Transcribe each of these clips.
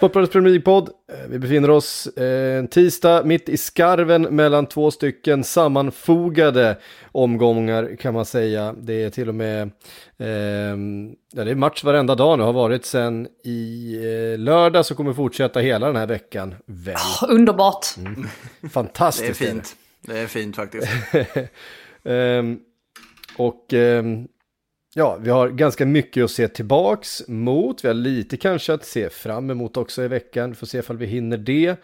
Sportbladets Premier League-podd. Eh, Vi befinner oss eh, en tisdag mitt i skarven mellan två stycken sammanfogade omgångar kan man säga. Det är till och med eh, ja, det är match varenda dag nu, har varit sen i eh, lördag så kommer fortsätta hela den här veckan. Väl. Underbart. Mm. Det är Fantastiskt. fint. Det är fint faktiskt. Ehm, och ehm, ja, vi har ganska mycket att se tillbaks mot. Vi har lite kanske att se fram emot också i veckan. Får se ifall vi hinner det.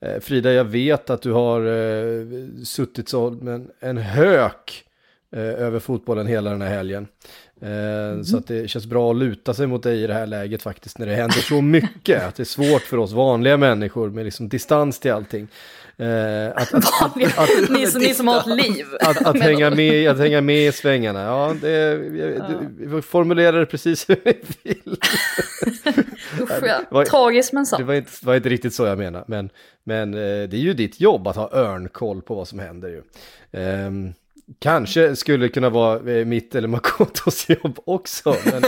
Eh, Frida, jag vet att du har eh, suttit som en, en hök eh, över fotbollen hela den här helgen. Eh, Så att det känns bra att luta sig mot dig i det här läget faktiskt när det händer så mycket. Att det är svårt för oss vanliga människor med liksom distans till allting. Eh, att, att, ni, som, har ett liv. att, hänga med, att hänga med i svängarna, ja, det, vi formulerar det precis hur vi vill. Usch, ja. Tragiskt men Det sant. var inte, var inte riktigt så jag menar, men, men eh, det är ju ditt jobb att ha örnkoll på vad som händer ju. Ehm, kanske skulle kunna vara eh, mitt eller Makotos jobb också, men,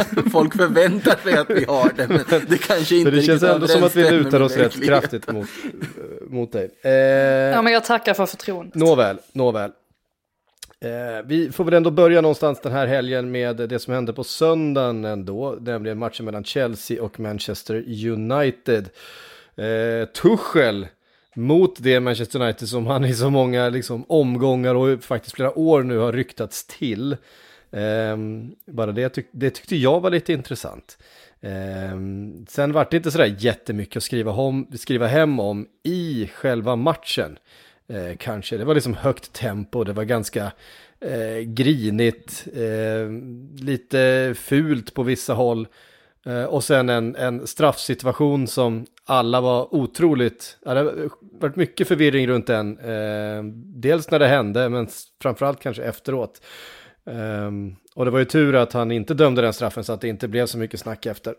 Folk förväntar sig att vi har det, men det kanske inte det känns ändå som att vi lutar oss rätt kraftigt mot, eh, mot dig. Eh, Ja, men jag tackar för förtroendet. Nåväl, nåväl. Eh, vi får väl ändå börja någonstans den här helgen med det som hände på söndagen ändå, nämligen matchen mellan Chelsea och Manchester United. Eh, Tuchel mot det Manchester United som han i så många liksom, omgångar och faktiskt flera år nu har ryktats till. Eh, bara det, tyck det tyckte jag var lite intressant. Eh, sen var det inte sådär jättemycket att skriva, om, skriva hem om i själva matchen. Eh, kanske. Det var liksom högt tempo, det var ganska eh, grinigt, eh, lite fult på vissa håll. Eh, och sen en, en straffsituation som alla var otroligt, det har varit mycket förvirring runt den. Eh, dels när det hände, men framförallt kanske efteråt. Ehm, och det var ju tur att han inte dömde den straffen så att det inte blev så mycket snack efter.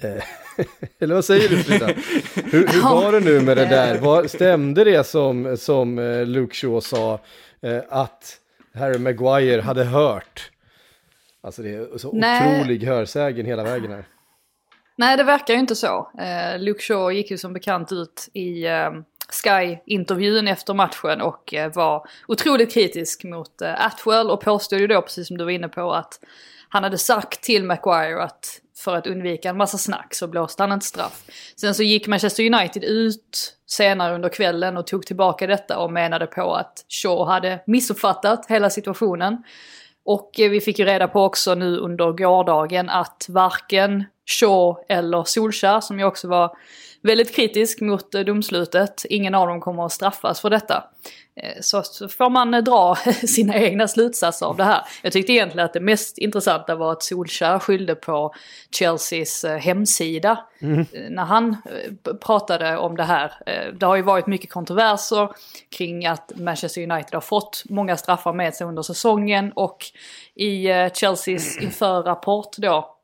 Eh, Eller vad säger du Frida? Hur, hur var det nu med det där? Var, stämde det som, som Luke Shaw sa att Harry Maguire hade hört? Alltså det är så Nej. otrolig hörsägen hela vägen här. Nej, det verkar ju inte så. Eh, Luke Shaw gick ju som bekant ut i eh, Sky-intervjun efter matchen och eh, var otroligt kritisk mot eh, Atwell och påstod ju då, precis som du var inne på, att han hade sagt till Maguire att för att undvika en massa snack så blåste han inte straff. Sen så gick Manchester United ut senare under kvällen och tog tillbaka detta och menade på att Shaw hade missuppfattat hela situationen. Och eh, vi fick ju reda på också nu under gårdagen att varken Shaw eller Solskär, som ju också var väldigt kritisk mot eh, domslutet, ingen av dem kommer att straffas för detta. Eh, Så får man eh, dra sina egna slutsatser av det här. Jag tyckte egentligen att det mest intressanta var att Solskär skyllde på Chelseas hemsida. Eh, När han pratade om det här. Det har ju varit mycket kontroverser kring att Manchester United har fått många straffar med sig under säsongen och i Chelseas inför-rapport då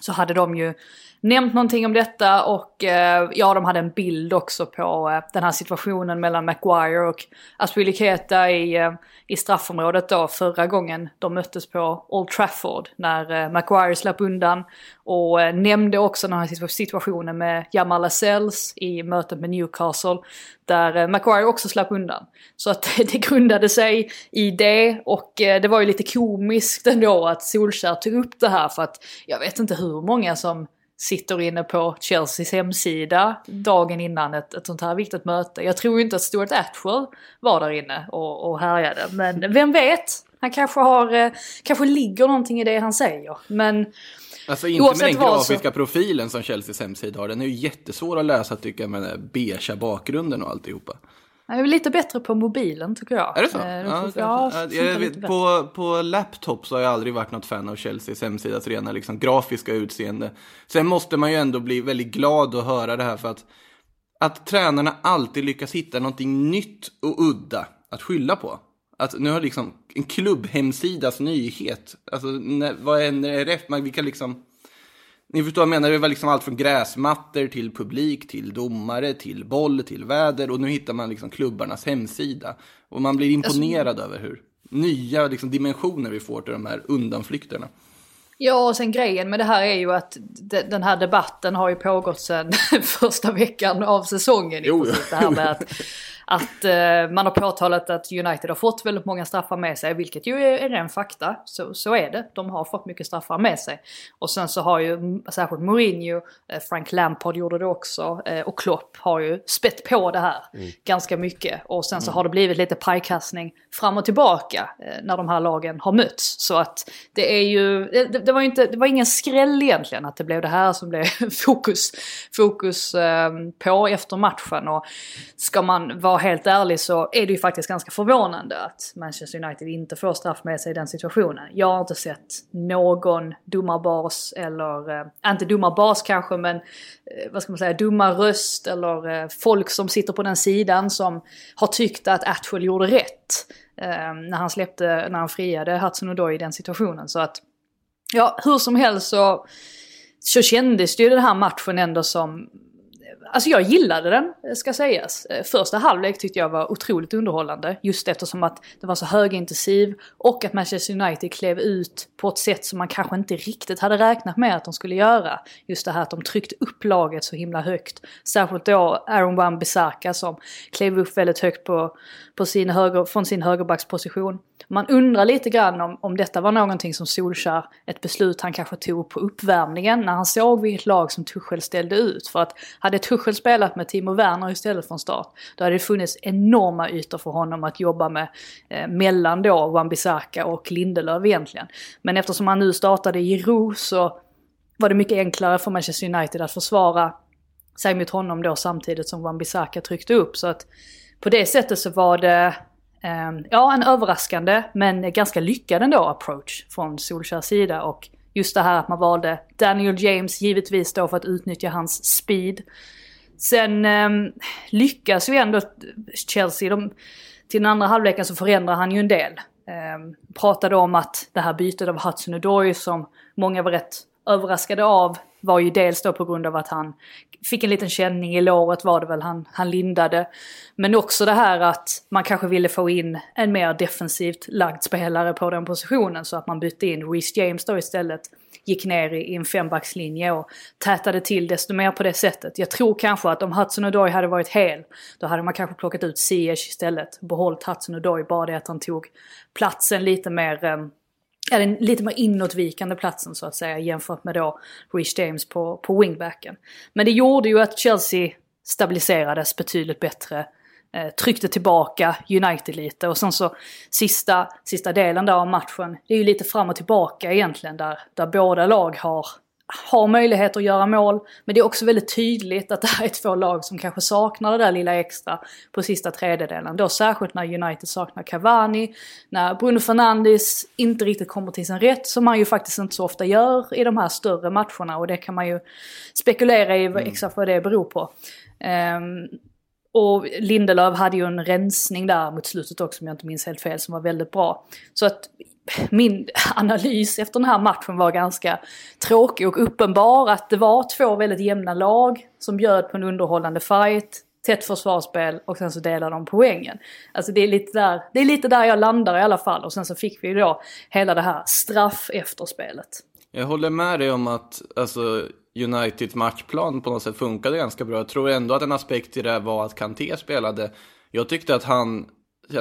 så hade de ju nämnt någonting om detta och eh, ja, de hade en bild också på eh, den här situationen mellan Maguire och Aspilicueta i, eh, i straffområdet då förra gången de möttes på Old Trafford när eh, Maguire slapp undan och eh, nämnde också den här situationen med Jamal Sells i mötet med Newcastle där eh, Maguire också slapp undan. Så att det grundade sig i det och eh, det var ju lite komiskt ändå att Solskjaer tog upp det här för att jag vet inte hur många som sitter inne på Chelseas hemsida dagen innan ett, ett sånt här viktigt möte. Jag tror inte att Stuart Atwell var där inne och, och härjade. Men vem vet? Han kanske har, eh, kanske ligger någonting i det han säger. Men Alltså inte Oavsett med den vad så- grafiska profilen som Chelseas hemsida har. Den är ju jättesvår att läsa tycker jag med den där beigea bakgrunden och alltihopa. Han är lite bättre på mobilen tycker jag. Är det så? Eh, Ja, får- ja, jag vet, på, på laptop så har jag aldrig varit något fan av Chelseas hemsidas rena liksom, grafiska utseende. Sen måste man ju ändå bli väldigt glad att höra det här för att, att tränarna alltid lyckas hitta någonting nytt och udda att skylla på. Att nu har liksom en klubbhemsidas nyhet, alltså när, vad är NRF, man, vi kan liksom ni förstår vad jag menar, det var liksom allt från gräsmattor till publik, till domare, till boll, till väder och nu hittar man liksom klubbarnas hemsida. Och man blir imponerad över hur nya liksom, dimensioner vi får till de här undanflykterna. Ja, och sen grejen med det här är ju att de, den här debatten har ju pågått sedan första veckan av säsongen. i Jo, jo. Det här med att, att eh, man har påtalat att United har fått väldigt många straffar med sig, vilket ju är, är ren fakta. Så, så är det. De har fått mycket straffar med sig. Och sen så har ju mm, särskilt Mourinho, eh, Frank Lampard gjorde det också, eh, och Klopp har ju spett på det här ganska mycket. Och sen så har det blivit lite pajkastning fram och tillbaka eh, när de här lagen har mötts. Så att det är ju, det, det, var ju inte, det var ingen skräll egentligen att det blev det här som blev fokus, fokus eh, på efter matchen. Och ska man vara helt ärlig så är det ju faktiskt ganska förvånande att Manchester United inte får straff med sig i den situationen. Jag har inte sett någon domarbas eller, eh, inte domarbas kanske men eh, vad ska man säga, domarröst eller eh, folk som sitter på den sidan som har tyckt att Atwell gjorde rätt. Eh, när han släppte, när han friade Hudson då i den situationen. Så att, ja hur som helst så, så kändes det ju den här matchen ändå som Alltså jag gillade den, eh, ska sägas. Eh, första halvlek tyckte jag var otroligt underhållande. Just eftersom att det var så högintensiv och att Manchester United klev ut på ett sätt som man kanske inte riktigt hade räknat med att de skulle göra. Just det här att de tryckte upp laget så himla högt. Särskilt då Aaron Wan-Bissaka som klev upp väldigt högt på, på sin höger, från sin högerbacksposition. Man undrar lite grann om, om detta var någonting som Solskär, ett beslut han kanske tog på uppvärmningen när han såg vilket lag som Tuchel ställde ut. För att hade Tuchel spelat med Timo Werner istället från start, då hade det funnits enorma ytor för honom att jobba med eh, mellan då Wan-Bissaka och Lindelöf egentligen. Men eftersom han nu startade i ro så var det mycket enklare för Manchester United att försvara sig mot honom då samtidigt som Wan-Bissaka tryckte upp. Så att på det sättet så var det Ehm, ja, en överraskande men ganska lyckad ändå approach från Solskjärs sida. Och just det här att man valde Daniel James givetvis då för att utnyttja hans speed. Sen eh, lyckas ju ändå Chelsea, de, till den andra halvleken så förändrar han ju en del. Eh, pratade om att det här bytet av Hudson Odoi som många var rätt överraskade av var ju dels då på grund av att han fick en liten känning i låret var det väl han, han lindade. Men också det här att man kanske ville få in en mer defensivt lagd spelare på den positionen så att man bytte in Reece James då istället. Gick ner i, i en fembackslinje och tätade till desto mer på det sättet. Jag tror kanske att om Hudson Odoi hade varit hel då hade man kanske plockat ut Ziyech istället. Behållit Hudson Odoi, bara det att han tog platsen lite mer ehm, är den lite mer inåtvikande platsen så att säga jämfört med då Rich James på, på wingbacken. Men det gjorde ju att Chelsea stabiliserades betydligt bättre. Eh, tryckte tillbaka United lite och sen så sista, sista delen där av matchen, det är ju lite fram och tillbaka egentligen där, där båda lag har har möjlighet att göra mål. Men det är också väldigt tydligt att det här är två lag som kanske saknar det där lilla extra på sista tredjedelen. Då särskilt när United saknar Cavani, när Bruno Fernandes inte riktigt kommer till sin rätt, som han ju faktiskt inte så ofta gör i de här större matcherna. Och det kan man ju spekulera i vad- exakt vad det beror på. Ehm, och Lindelöf hade ju en rensning där mot slutet också om jag inte minns helt fel som var väldigt bra. Så att min analys efter den här matchen var ganska tråkig och uppenbar. Att det var två väldigt jämna lag som bjöd på en underhållande fight. Tätt försvarsspel och sen så delade de poängen. Alltså det är, lite där, det är lite där jag landar i alla fall. Och sen så fick vi ju då hela det här straff efterspelet. Jag håller med dig om att alltså, Uniteds matchplan på något sätt funkade ganska bra. Jag tror ändå att en aspekt i det var att Kanté spelade. Jag tyckte att han,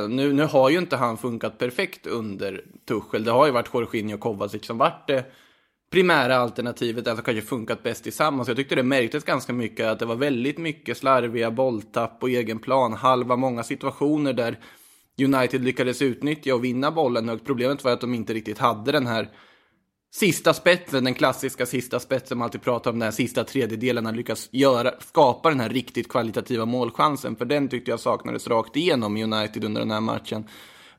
nu, nu har ju inte han funkat perfekt under Tuchel. Det har ju varit Jorginho och Kovacic som varit det primära alternativet, alltså kanske funkat bäst tillsammans. Jag tyckte det märktes ganska mycket att det var väldigt mycket slarviga bolltapp på egen plan, halva många situationer där United lyckades utnyttja och vinna bollen högt. Problemet var att de inte riktigt hade den här sista spetsen, den klassiska sista spetsen man alltid pratar om, den här sista tredjedelen, han lyckas göra, skapa den här riktigt kvalitativa målchansen. För den tyckte jag saknades rakt igenom United under den här matchen.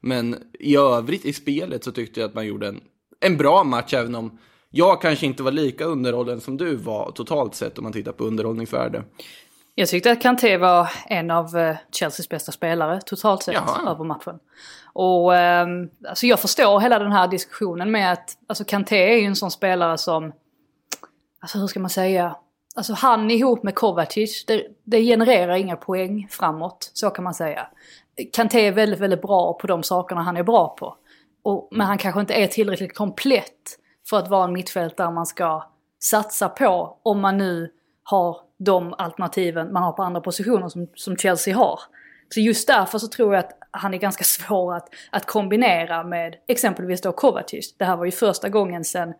Men i övrigt i spelet så tyckte jag att man gjorde en, en bra match, även om jag kanske inte var lika underhållen som du var totalt sett om man tittar på underhållningsvärde. Jag tyckte att Kanté var en av eh, Chelseas bästa spelare totalt sett Jaha. över matchen. Och eh, alltså jag förstår hela den här diskussionen med att alltså Kanté är ju en sån spelare som, alltså hur ska man säga, alltså han ihop med Kovacic, det, det genererar inga poäng framåt, så kan man säga. Kanté är väldigt, väldigt bra på de sakerna han är bra på. Och, men han kanske inte är tillräckligt komplett för att vara en mittfältare man ska satsa på om man nu har de alternativen man har på andra positioner som, som Chelsea har. Så just därför så tror jag att han är ganska svår att, att kombinera med exempelvis då Kovacic. Det här var ju första gången sen,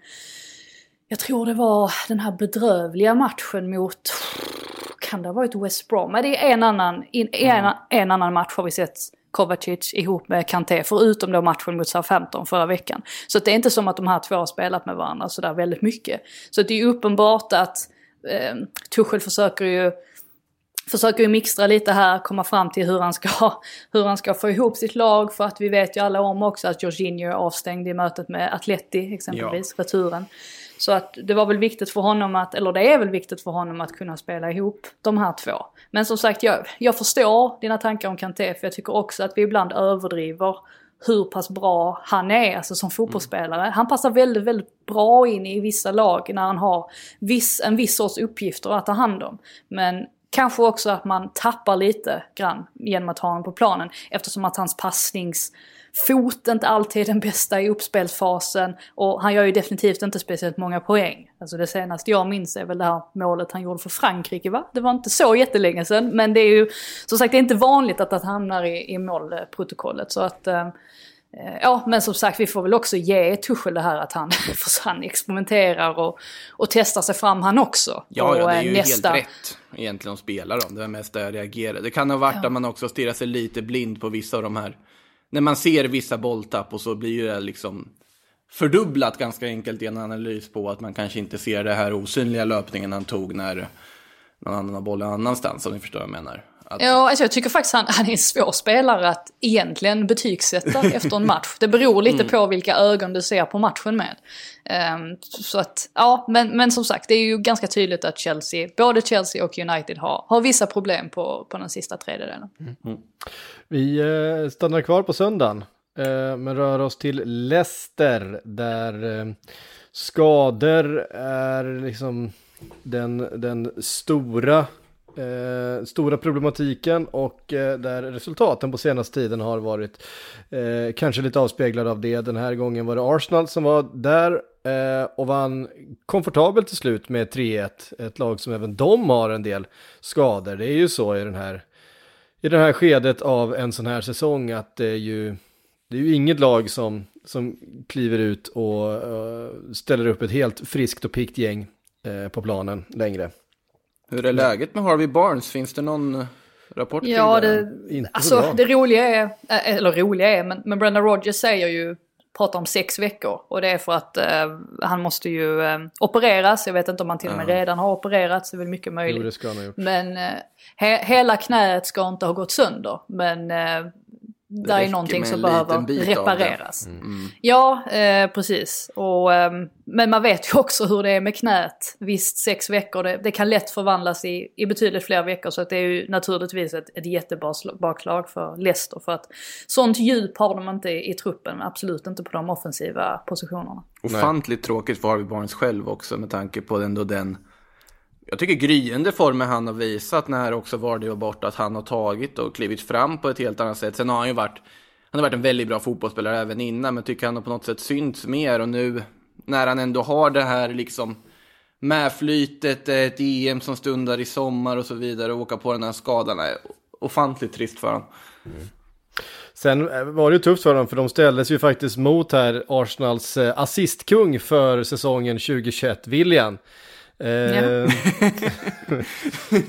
jag tror det var den här bedrövliga matchen mot, kan det ha varit West Brom? Men det är en annan, in, en, en annan match har vi sett Kovacic ihop med Kanté, förutom då matchen mot Southampton förra veckan. Så det är inte som att de här två har spelat med varandra sådär väldigt mycket. Så det är uppenbart att eh, Tuchel försöker ju försöker ju mixtra lite här, komma fram till hur han, ska, hur han ska få ihop sitt lag. För att vi vet ju alla om också att Jorginho är avstängd i mötet med Atleti exempelvis, returen. Så att det var väl viktigt för honom att, eller det är väl viktigt för honom att kunna spela ihop de här två. Men som sagt, jag, jag förstår dina tankar om Kanté, för jag tycker också att vi ibland överdriver hur pass bra han är alltså som fotbollsspelare. Han passar väldigt, väldigt bra in i vissa lag när han har viss, en viss sorts uppgifter att ta hand om. Men kanske också att man tappar lite grann genom att ha honom på planen eftersom att hans passningsfot inte alltid är den bästa i uppspelsfasen och han gör ju definitivt inte speciellt många poäng. Alltså det senaste jag minns är väl det här målet han gjorde för Frankrike va? Det var inte så jättelänge sedan men det är ju som sagt det är inte vanligt att det hamnar i, i målprotokollet så att eh, Ja, men som sagt vi får väl också ge Tuchel det här att han, han experimenterar och, och testar sig fram han också. Ja, ja, det är eh, ju nästa... helt rätt egentligen att spela dem. Det var mest där jag reagerade. Det kan ha varit Ja. att man också stirrar sig lite blind på vissa av de här. När man ser vissa bolltapp och så blir det liksom fördubblat ganska enkelt i en analys på att man kanske inte ser det här osynliga löpningen han tog när någon annan har bollen annanstans, om ni förstår vad jag menar. Att, Ja, alltså jag tycker faktiskt han, han är en svår spelare att egentligen betygsätta efter en match. Det beror lite på vilka ögon du ser på matchen med. Ehm, så att, ja, men, men som sagt, det är ju ganska tydligt att Chelsea, både Chelsea och United har, har vissa problem på, på den sista tredjedelen. Vi eh, stannar kvar på söndagen, eh, men rör oss till Leicester där eh, skador är liksom den, den stora, eh, stora problematiken och eh, där resultaten på senaste tiden har varit eh, kanske lite avspeglade av det. Den här gången var det Arsenal som var där eh, och vann komfortabelt till slut med 3-1. Ett lag som även de har en del skador. Det är ju så i den här i det här skedet av en sån här säsong att det är ju, det är ju inget lag som, som kliver ut och uh, ställer upp ett helt friskt och pikt gäng eh, på planen längre hur är läget med Harvey Barnes? Finns det någon eh, rapport kring Ja, det? det, Inte så alltså bra. det roliga är, äh, eller roliga är, men, men Brendan Rodgers säger ju, pratar om sex veckor. Och det är för att eh, han måste ju eh, opereras, jag vet inte om han till och med redan har opererats, det är väl mycket möjligt. Jo, det ska han ha gjort. Men eh, he hela knät ska inte ha gått sönder. Men eh, det är någonting som behöver liten bit av det. repareras. Ja, eh, precis. Och, ehm, men man vet ju också hur det är med knät. Visst, sex veckor, det, det kan lätt förvandlas i, i betydligt fler veckor. Så att det är ju naturligtvis ett, ett jättebaklag för Leicester. För att sånt djup har de inte i, i truppen, absolut inte på de offensiva positionerna. Ofantligt tråkigt för Harvey Barnes själv också med tanke på ändå den jag tycker gryende formen han har visat när också Vardy var borta, att han har tagit och klivit fram på ett helt annat sätt. Sen har han ju varit, han har varit en väldigt bra fotbollsspelare även innan, men tycker han har på något sätt synts mer och nu när han ändå har det här liksom medflytet, ett EM som stundar i sommar och så vidare och åka på den här skadan är ofantligt trist för honom. Sen var det ju tufft för dem för de ställdes ju faktiskt mot här Arsenals eh, assistkung för säsongen 2021, William. Eh, Ja.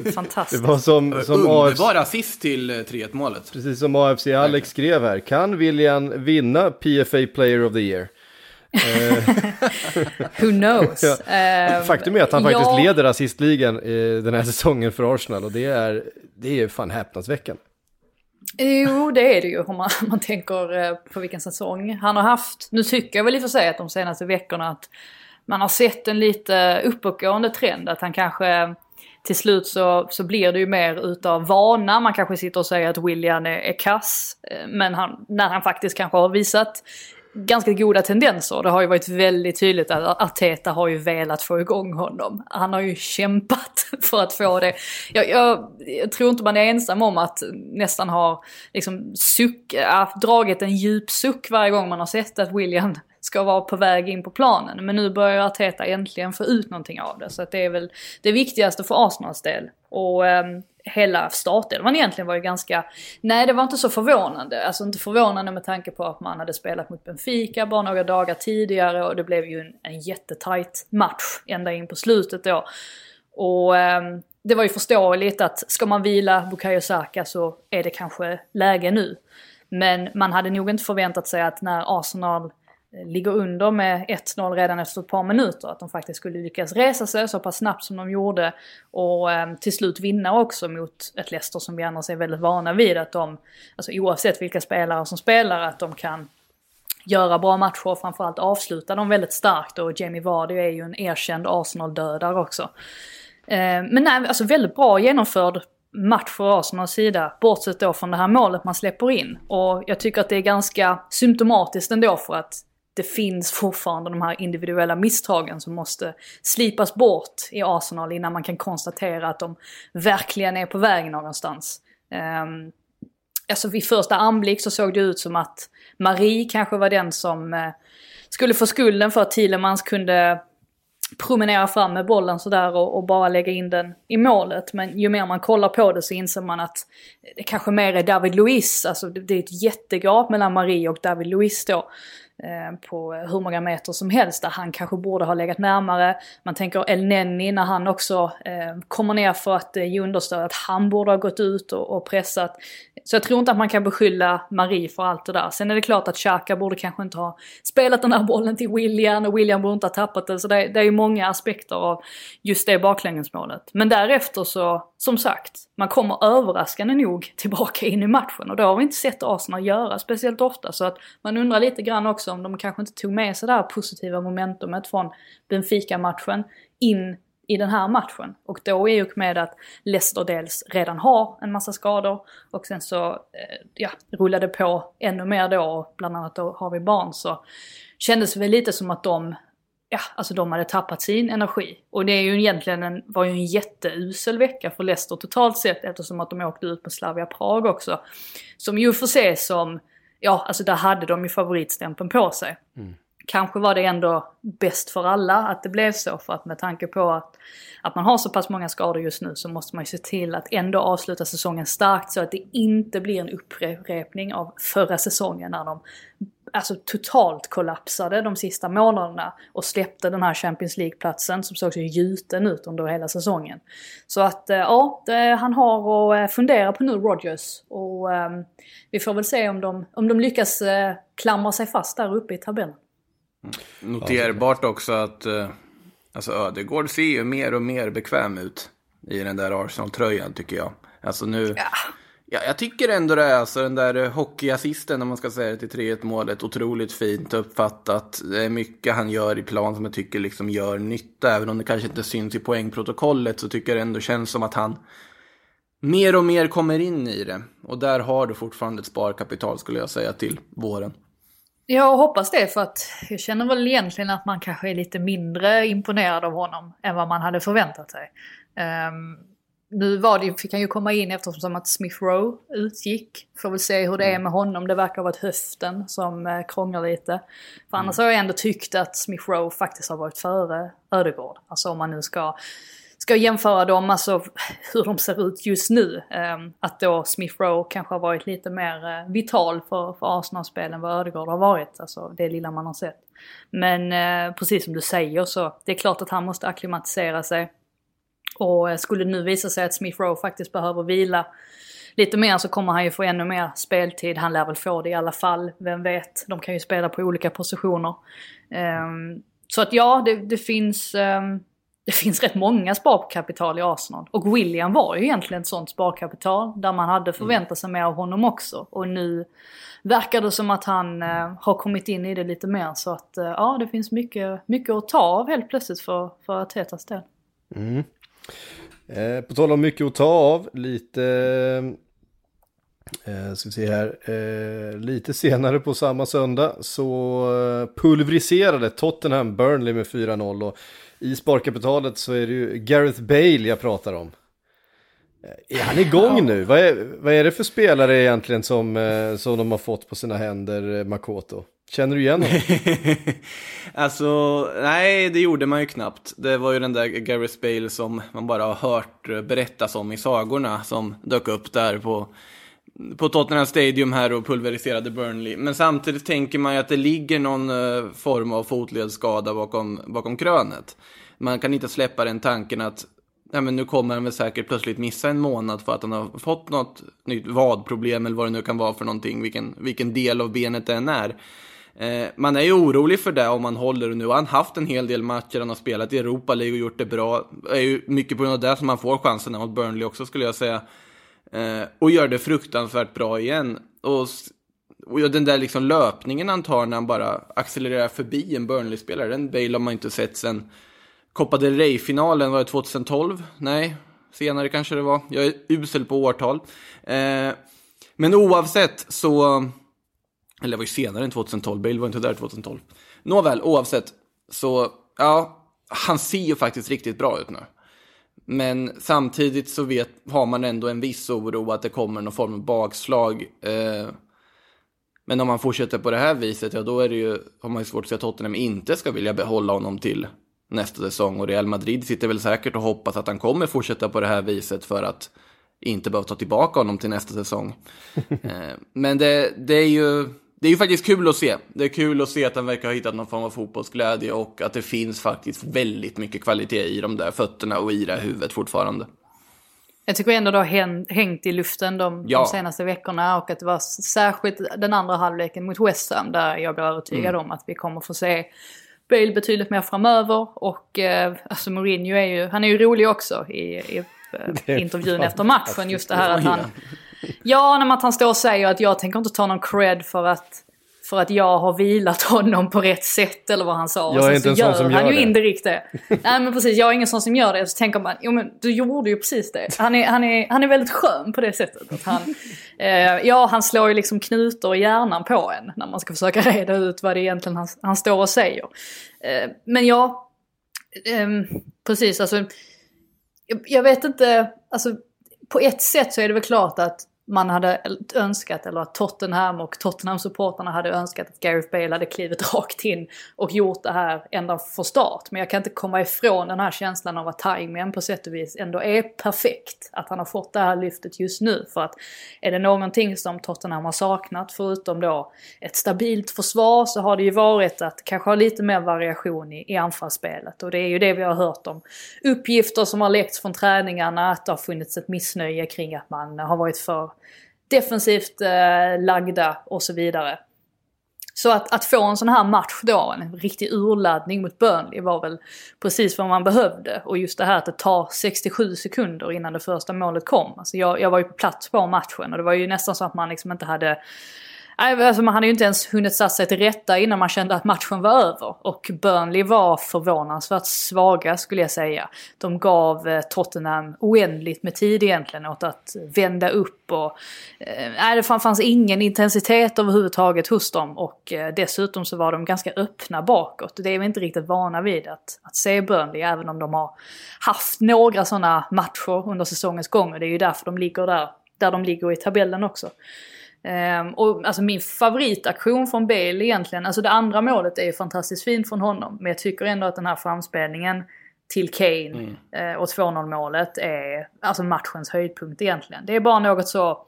det Fantastiskt. var som, som AFC, Underbar assist till eh, 3-1 målet. precis som AFC Alex skrev här, kan William vinna PFA Player of the Year? Who knows? Ja. Eh, Faktum är att han faktiskt ja, leder assistligan eh, den här säsongen för Arsenal och det är, det är fan häpnadsväckande. Jo, det är det ju om man, man tänker eh, på vilken säsong han har haft. Nu tycker jag väl i och för sig att de senaste veckorna att man har sett en lite uppåtgående trend. Att han kanske till slut så, så blir det ju mer utav vana. Man kanske sitter och säger att William är, är kass. Eh, men han, när han faktiskt kanske har visat ganska goda tendenser. Det har ju varit väldigt tydligt att Arteta har ju velat få igång honom. Han har ju kämpat för att få det. Jag, jag, jag tror inte man är ensam om att nästan ha liksom suck, äh, dragit en djup suck varje gång man har sett att William ska vara på väg in på planen. Men nu börjar Arteta äntligen få ut någonting av det. Så att det är väl det viktigaste för Arsenals del. Och eh, hela startelvan egentligen var ju ganska... Nej, det var inte så förvånande. Alltså inte förvånande med tanke på att man hade spelat mot Benfica bara några dagar tidigare och det blev ju en, en jättetajt match ända in på slutet då. Och eh, det var ju förståeligt att ska man vila Bukayo Saka så är det kanske läge nu. Men man hade nog inte förväntat sig att när Arsenal ligger under med 1-0 redan efter ett par minuter. Att de faktiskt skulle lyckas resa sig så pass snabbt som de gjorde. Och eh, till slut vinna också mot ett Leicester som vi annars är väldigt vana vid. Att de, alltså oavsett vilka spelare som spelar, att de kan göra bra matcher och framförallt avsluta dem väldigt starkt. Och Jamie Vardy är ju en erkänd Arsenal-dödare också. Eh, men nej, alltså väldigt bra genomförd match för Arsenals sida, bortsett då från det här målet man släpper in. Och jag tycker att det är ganska symptomatiskt ändå för att det finns fortfarande de här individuella misstagen som måste slipas bort i Arsenal innan man kan konstatera att de verkligen är på väg någonstans. Um, alltså vid första anblick så såg det ut som att Marie kanske var den som uh, skulle få skulden för att Thielemans kunde promenera fram med bollen sådär och, och bara lägga in den i målet. Men ju mer man kollar på det så inser man att det kanske mer är David Luiz, alltså det, det är ett jättegap mellan Marie och David Luiz då. Eh, på hur många meter som helst där han kanske borde ha legat närmare. Man tänker El Nenni när han också eh, kommer ner för att eh, ge understöd, att han borde ha gått ut och, och, pressat. Så jag tror inte att man kan beskylla Marie för allt det där. Sen är det klart att Xhaka borde kanske inte ha spelat den här bollen till William och William borde inte ha tappat den. Så det, det är ju många aspekter av just det baklängesmålet. Men därefter så, som sagt, man kommer överraskande nog tillbaka in i matchen och det har vi inte sett Arsenal göra speciellt ofta. Så att man undrar lite grann också om de kanske inte tog med sig det här positiva momentumet från Benfica-matchen in i den här matchen. Och då är ju med att Leicester dels redan har en massa skador och sen så eh, ja, rullade på ännu mer då, bland annat då har vi barn så kändes det väl lite som att de ja, alltså de hade tappat sin energi. Och det är ju egentligen en, var ju en jätteusel vecka för Leicester totalt sett eftersom att de åkte ut på Slavia Prag också. Som ju får ses som, ja alltså där hade de ju favoritstämpeln på sig. Mm. Kanske var det ändå bäst för alla att det blev så för att med tanke på att, att man har så pass många skador just nu så måste man ju se till att ändå avsluta säsongen starkt så att det inte blir en upprepning av förra säsongen när de alltså totalt kollapsade de sista månaderna och släppte den här Champions League-platsen som såg så gjuten ut under hela säsongen. Så att eh, ja, det, han har att eh, fundera på nu, Rogers. Och um, vi får väl se om de, om de lyckas uh, klamra sig fast där uppe i tabellen. Mm. Noterbart också att uh, alltså Ödegård ser ju mer och mer bekväm ut i den där Arsenal-tröjan tycker jag. Alltså nu... Ja Ja, jag tycker ändå det är alltså den där eh, hockeyassisten, om man ska säga det, till 3-1 målet, otroligt fint uppfattat. Det är mycket han gör i plan som jag tycker liksom gör nytta, även om det kanske inte syns i poängprotokollet så tycker jag det ändå känns som att han mer och mer kommer in i det. Och där har du fortfarande ett sparkapital skulle jag säga till våren. Jag hoppas det för att jag känner väl egentligen att man kanske är lite mindre imponerad av honom än vad man hade förväntat sig. Um, nu var det, fick han ju komma in eftersom att Smith Rowe utgick. Får väl se hur det är mm. med honom. Det verkar ha varit höften som eh, krånglar lite. För annars mm. har jag ändå tyckt att Smith Rowe faktiskt har varit före Ödegård. Alltså om man nu ska, ska jämföra dem, alltså hur de ser ut just nu. Eh, att då Smith Rowe kanske har varit lite mer eh, vital för, för Arsenal-spel än vad Ödegård har varit. Alltså det lilla man har sett. Men eh, precis som du säger så, det är klart att han måste akklimatisera sig. Och eh, skulle det nu visa sig att Smith Rowe faktiskt behöver vila lite mer så kommer han ju få ännu mer speltid. Han lär väl få det i alla fall, vem vet. De kan ju spela på olika positioner. Um, så att ja, det, det finns... Um, det finns rätt många sparkapital i Arsenal. Och William var ju egentligen ett sånt sparkapital där man hade förväntat sig mer av honom också. Och nu verkar det som att han uh, har kommit in i det lite mer. Så att uh, ja, det finns mycket, mycket att ta av helt plötsligt för, för Artetas del. Mm. Eh, på tal om mycket att ta av, lite... Eh, eh, ska vi se här. Eh, lite senare på samma söndag så eh, pulveriserade Tottenham Burnley med 4-0. Och i sparkapitalet så är det ju Gareth Bale jag pratar om. Eh, är han igång nu? Vad är, vad är det för spelare egentligen som, som de har fått på sina händer, Makoto? Känner du igen honom? alltså, nej, det gjorde man ju knappt. Det var ju den där Gareth Bale som man bara har hört berättas om i sagorna som dök upp där på, på Tottenham Stadium här och pulveriserade Burnley. Men samtidigt tänker man ju att det ligger någon eh, form av fotledsskada bakom, bakom krönet. Man kan inte släppa den tanken att nej men nu kommer han väl säkert plötsligt missa en månad för att han har fått något nytt vadproblem eller vad det nu kan vara för någonting, vilken, vilken del av benet det än är. Eh, man är ju orolig för det om man håller och nu har han haft en hel del matcher, han har spelat i Europa League och gjort det bra. Det är ju mycket på grund av det som han får chansen mot Burnley också skulle jag säga. Eh, och gör det fruktansvärt bra igen. Och, och den där liksom löpningen han tar när han bara accelererar förbi en Burnley-spelare, den Bale har man inte sett sen Copa del Rey-finalen, var det 2012? Nej, senare kanske det var. Jag är usel på årtal. Eh, men oavsett så... Eller det var ju senare än 2012, Bale var inte där 2012. Nåväl, oavsett så, ja, han ser ju faktiskt riktigt bra ut nu. Men samtidigt så vet, har man ändå en viss oro att det kommer någon form av bakslag. Eh, men om man fortsätter på det här viset, ja då är det ju, har man ju svårt att se att Tottenham inte ska vilja behålla honom till nästa säsong och Real Madrid sitter väl säkert och hoppas att han kommer fortsätta på det här viset för att inte behöva ta tillbaka honom till nästa säsong. Eh, men det, det, är ju, det är ju faktiskt kul att se. Det är kul att se att han verkar ha hittat någon form av fotbollsglädje och att det finns faktiskt väldigt mycket kvalitet i de där fötterna och i det här huvudet fortfarande. Jag tycker ändå det har hängt i luften de, ja. de, senaste veckorna och att det var särskilt den andra halvleken mot West Ham där jag blev övertygad mm. om att vi kommer få se Bale betydligt mer framöver och eh, alltså Mourinho är ju, han är ju rolig också i, i eh, intervjun efter matchen. Just det här att han, ja, när han står och säger att jag tänker inte ta någon cred för att för att jag har vilat honom på rätt sätt eller vad han sa. Jag är inte en sån som gör han det. ju indirekt det. Nej men precis, jag är ingen sån som gör det. Så tänker man, jo men du gjorde ju precis det. Han är, han är, han är väldigt skön på det sättet. Att han, eh, ja, han slår ju liksom knutor i hjärnan på en när man ska försöka reda ut vad det egentligen han, han står och säger. Eh, men ja, eh, precis alltså. Jag, jag vet inte, alltså på ett sätt så är det väl klart att man hade önskat, eller att Tottenham och Tottenham-supporterna hade önskat att Gareth Bale hade klivit rakt in och gjort det här ända från start. Men jag kan inte komma ifrån den här känslan av att tajmingen på sätt och vis ändå är perfekt. Att han har fått det här lyftet just nu. För att är det någonting som Tottenham har saknat, förutom då ett stabilt försvar, så har det ju varit att kanske ha lite mer variation i, i anfallsspelet. Och det är ju det vi har hört om uppgifter som har läckts från träningarna, att det har funnits ett missnöje kring att man har varit för defensivt eh, lagda och så vidare. Så att, att få en sån här match då, en riktig urladdning mot Burnley var väl precis vad man behövde. Och just det här att det tar 67 sekunder innan det första målet kom. Alltså jag, jag var ju på plats på matchen och det var ju nästan så att man liksom inte hade Alltså man hade ju inte ens hunnit sätta sig till rätta innan man kände att matchen var över. Och Burnley var förvånansvärt svaga skulle jag säga. De gav eh, Tottenham oändligt med tid egentligen åt att vända upp och... Eh, nej, det fanns ingen intensitet överhuvudtaget hos dem och eh, dessutom så var de ganska öppna bakåt. Det är vi inte riktigt vana vid att, att se Burnley även om de har haft några sådana matcher under säsongens gång och det är ju därför de ligger där, där de ligger i tabellen också. Um, och alltså min favoritaktion från Bale egentligen, alltså det andra målet är ju fantastiskt fint från honom. Men jag tycker ändå att den här framspelningen till Kane mm. uh, och 2-0 målet är alltså matchens höjdpunkt egentligen. Det är bara något så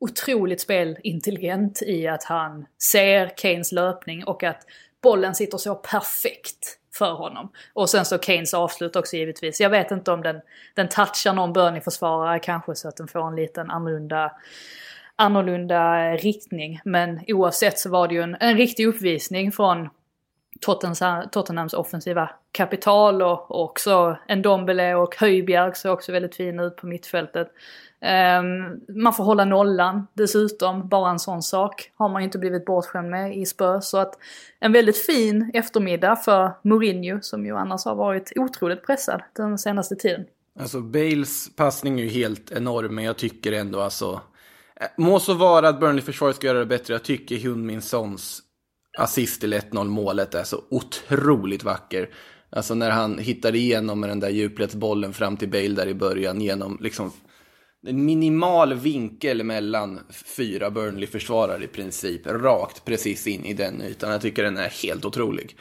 otroligt spelintelligent i att han ser Kanes löpning och att bollen sitter så perfekt för honom. Och sen så Kanes avslut också givetvis. Jag vet inte om den, den touchar någon Burnley-försvarare kanske så att den får en liten annorlunda annorlunda riktning. Men oavsett så var det ju en, en riktig uppvisning från Tottenhams, Tottenhams offensiva kapital och, och också en Dombele och Höjbjerg ser också väldigt fin ut på mittfältet. Um, man får hålla nollan dessutom, bara en sån sak har man ju inte blivit bortskämd med i Spurs. Så att en väldigt fin eftermiddag för Mourinho som ju annars har varit otroligt pressad den senaste tiden. Alltså Bales passning är ju helt enorm, men jag tycker ändå alltså... Eh, må så vara att Burnley-försvaret ska göra det bättre. Jag tycker Hyun-Min Sons assist till 1-0 målet är så otroligt vacker. Alltså när han hittar igenom med den där djupledsbollen fram till Bale där i början genom liksom en minimal vinkel mellan fyra Burnley-försvarare i princip. Rakt precis in i den ytan. Jag tycker den är helt otrolig.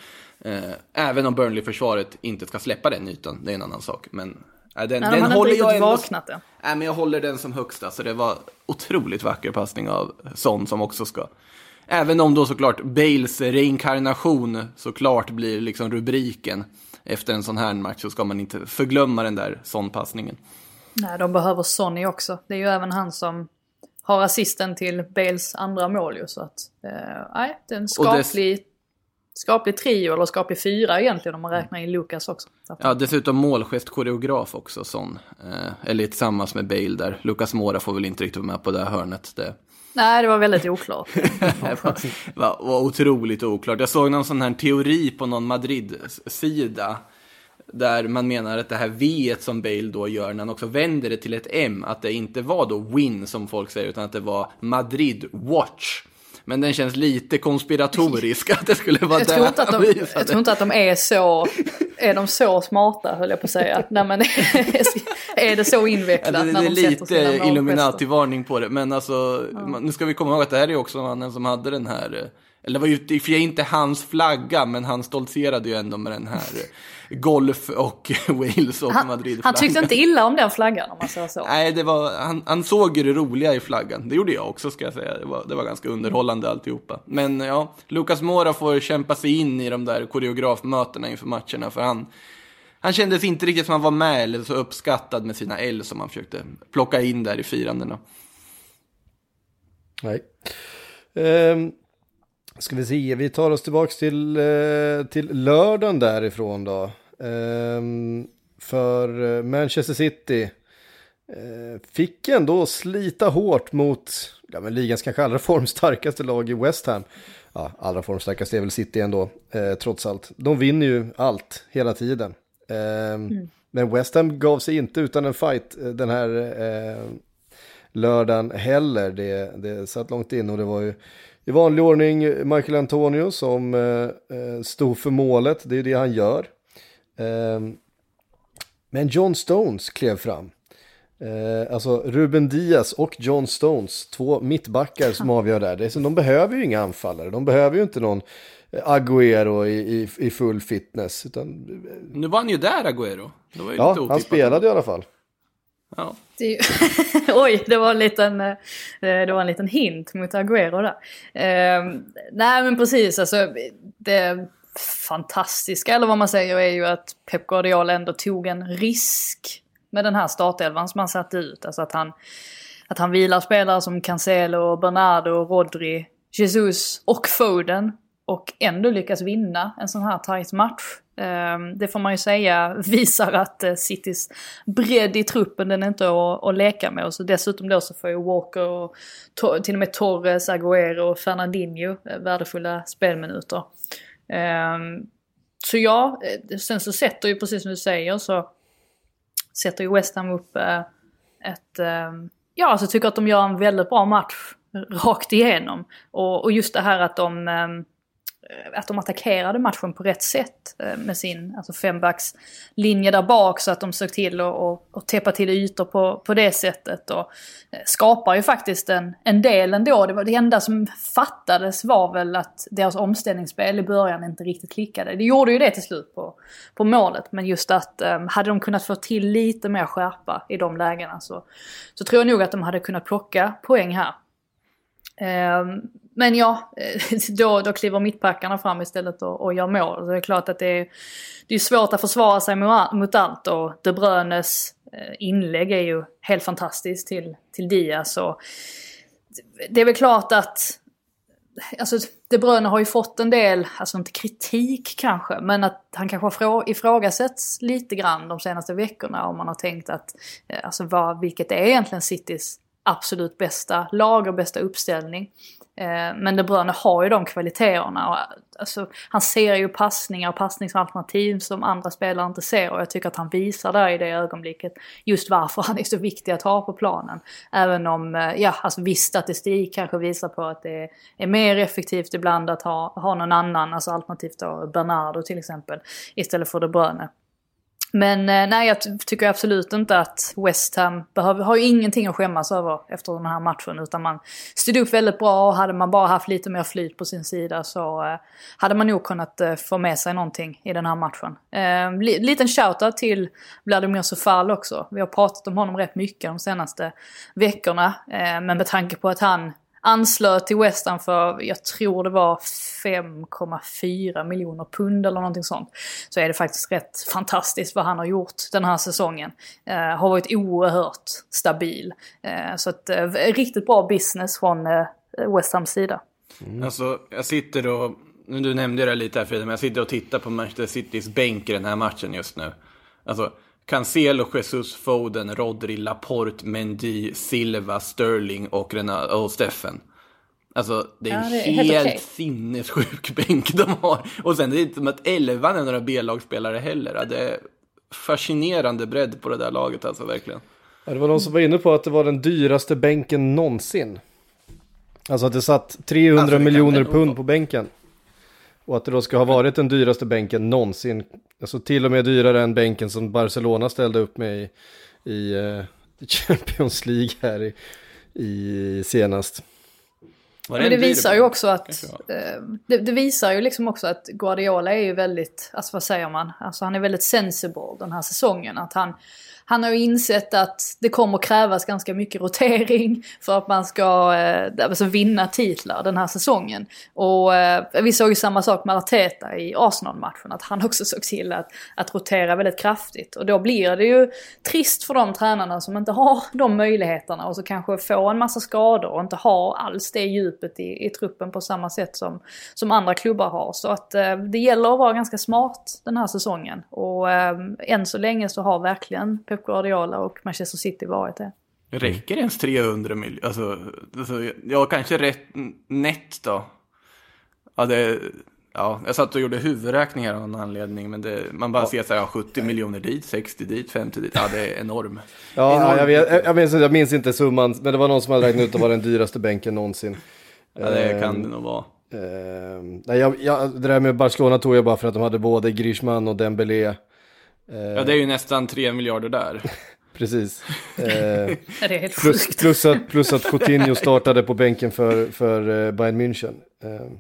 Eh, även om Burnley-försvaret inte ska släppa den ytan, det är en annan sak. Men äh, den, Nej, den har håller jag ändå... vaknat än. Nej, men jag håller den som högsta, så det var otroligt vacker passning av Son som också ska. Även om då såklart Bales reinkarnation såklart blir liksom rubriken efter en sån här match så ska man inte förglömma den där Son-passningen. Nej, de behöver Sonny också. Det är ju även han som har assisten till Bales andra mål ju. Så att, eh, nej, det är en skaplig, skaplig trio, eller skaplig fyra egentligen om man räknar in Lucas också. Ja, dessutom målgest koreograf också, Son. Eh, eller tillsammans med Bale där. Lucas Mora får väl inte riktigt vara med på det här hörnet. Det Nej, det var väldigt oklart. var, var otroligt oklart. Jag såg någon sån här teori på någon Madrid-sida. Där man menar att det här V som Bale då gör när han också vänder det till ett M. Att det inte var då win som folk säger utan att det var Madrid watch. Men den känns lite konspiratorisk att det skulle vara Jag tror, inte att de, jag tror inte att de är så, är de så smarta höll jag på att säga. Nej men är det så Ja, invecklat det, det när är lite? Illuminati-varning på det. Men alltså, man- nu ska vi komma ihåg att det här är också mannen som hade den här, eh, eller det var ju inte hans flagga, men han stoltserade ju ändå med den här eh, Golf och Wales och Han, Madrid-flaggan. han tyckte inte illa om den flaggan om man säger så. Nej, det var, han, han såg ju det roliga i flaggan. Det gjorde jag också ska jag säga. Det var, det var ganska underhållande alltihopa. Men ja, Lucas Mora får kämpa sig in i de där koreografmötena inför matcherna. För han, han kändes inte riktigt som han var med eller så uppskattad med sina L som han försökte plocka in där i firandena. Nej. Ehm, ska vi se, vi tar oss tillbaka till, eh, till lördagen därifrån då. Ehm, för Manchester City eh, fick ändå slita hårt mot ja, men ligans kanske allra formstarkaste lag i West Ham. Ja, allra formstarkaste är väl City ändå, eh, trots allt. De vinner ju allt hela tiden. Ehm, Men West Ham gav sig inte utan en fight eh, den här lördagen heller. Det, det satt långt in och det var ju i vanlig ordning Michael Antonio som eh, stod för målet. Det är det han gör. Eh, men John Stones klev fram. Eh, alltså Ruben Diaz och John Stones, två mittbackar som avgör där. Det är som, de behöver ju inga anfallare, de behöver ju inte någon eh, Agüero i, i, i full fitness. Utan, Nu var han ju där, Agüero. Det var ju ja, lite han spelade i alla fall. Ja. Oj, det var, en liten, eh, det var en liten hint mot Agüero där. Eh, nej men precis, alltså det fantastiska eller vad man säger är ju att Pep Guardiola ändå tog en risk med den här startelvan som han satte ut. Alltså att han, att han vilar spelare som Cancelo, Bernardo, Rodri, Jesus och Foden och ändå lyckas vinna en sån här tight match. Ehm, det får man ju säga visar att eh, Citys bredd i truppen den är inte att, att leka med. Och så dessutom då så får ju Walker och till och med Torres, Agüero och Fernandinho eh, värdefulla spelminuter. Ehm, så ja, eh, sen så sätter ju precis som du säger så sätter ju West Ham upp eh, ett... Ehm, ja, alltså jag tycker att de gör en väldigt bra match rakt igenom. Och, och just det här att de, ehm, Eh, att de attackerade matchen på rätt sätt eh, med sin alltså fembackslinje där bak så att de såg till att och, och täppa till ytor på, på det sättet. Och eh, skapar ju faktiskt en, en del ändå. Det, var, det enda som fattades var väl att deras omställningsspel i början inte riktigt klickade. Det gjorde ju det till slut på, på målet. Men just att um, hade de kunnat få till lite mer skärpa i de lägena så, så tror jag nog att de hade kunnat plocka poäng här. Um, men ja, eh, då, då kliver mittbackarna fram istället och, och gör mål. Så det är klart att det är, det är svårt att försvara sig mot, mot allt och De Bruynes eh, inlägg är ju helt fantastiskt till, till Diaz. Och det är väl klart att alltså De Bruyne har ju fått en del, alltså inte kritik kanske, men att han kanske har ifrågasätts lite grann de senaste veckorna om man har tänkt att, eh, alltså vad, vilket är egentligen Citys absolut bästa lag och bästa uppställning. Eh, men De Bruyne har ju de kvaliteterna. Och, alltså, han ser ju passningar och passningsalternativ som andra spelare inte ser och jag tycker att han visar där i det ögonblicket just varför han är så viktig att ha på planen. Även om, eh, ja, alltså viss statistik kanske visar på att det är mer effektivt ibland att ha, ha någon annan, alltså alternativt då Bernardo till exempel, istället för De Bruyne. Men eh, nej, jag tycker absolut inte att West Ham behöver, har ju ingenting att skämmas över efter den här matchen. Utan man stod upp väldigt bra och hade man bara haft lite mer flyt på sin sida så eh, hade man nog kunnat eh, få med sig någonting i den här matchen. Eh, liten shoutout till Vladimir Sofal också. Vi har pratat om honom rätt mycket de senaste veckorna. Eh, men med tanke på att han anslöt till West Ham för, jag tror det var 5,4 miljoner pund eller någonting sånt. Så är det faktiskt rätt fantastiskt vad han har gjort den här säsongen. Eh, har varit oerhört stabil. Eh, så att, eh, riktigt bra business från eh, West Hams sida. Mm. Alltså, jag sitter och, du nämnde det lite här Frida, men jag sitter och tittar på Manchester Citys bänk i den här matchen just nu. Alltså, Cancelo, Jesus, Foden, Rodri, Laporte, Mendy, Silva, Sterling och, Renat och Steffen. Alltså det är en ja, det är helt, helt okay. sinnessjuk bänk de har. Och sen det är inte som att elvan är några B-lagsspelare heller. Det är fascinerande bredd på det där laget alltså verkligen. Ja, det var någon som var inne på att det var den dyraste bänken någonsin. Alltså att det satt 300 alltså, det miljoner pund på bänken. Och att det då ska ha varit den dyraste bänken någonsin. Alltså till och med dyrare än bänken som Barcelona ställde upp med i, i uh, Champions League här i, i senast. Det Men det visar ju också att, eh, det, det, visar ju liksom också att Guardiola är ju väldigt, alltså vad säger man, alltså han är väldigt sensible den här säsongen. Att han, han har ju insett att det kommer krävas ganska mycket rotering för att man ska eh, alltså vinna titlar den här säsongen. Och eh, vi såg ju samma sak med Arteta i Arsenal-matchen, att han också såg till att, att rotera väldigt kraftigt. Och då blir det ju trist för de tränarna som inte har de möjligheterna och så kanske får en massa skador och inte har alls det djupet i, i truppen på samma sätt som, som andra klubbar har. Så att eh, det gäller att vara ganska smart den här säsongen. Och eh, än så länge så har verkligen Pep Guardiola och Manchester City varit det. Räcker ens 300 miljoner? Alltså, alltså, ja, kanske rätt nätt då. Ja, det, ja, jag satt och gjorde huvudräkningar av någon anledning, men det, man bara ja. ser så här, 70 miljoner dit, 60 dit, 50 dit. Ja, det är enorm. ja, enorm. Jag, vet, jag, minns, jag minns inte summan, men det var någon som hade räknat ut att det var den dyraste bänken någonsin. Ja, det kan det nog vara. Uh, nej, jag, jag, det där med Barcelona tog jag bara för att de hade både Griezmann och Dembélé. Uh, ja, det är ju nästan 3 miljarder där. Precis. Eh, plus, plus, att, plus att Coutinho startade på bänken för, för eh, Bayern München. Eh.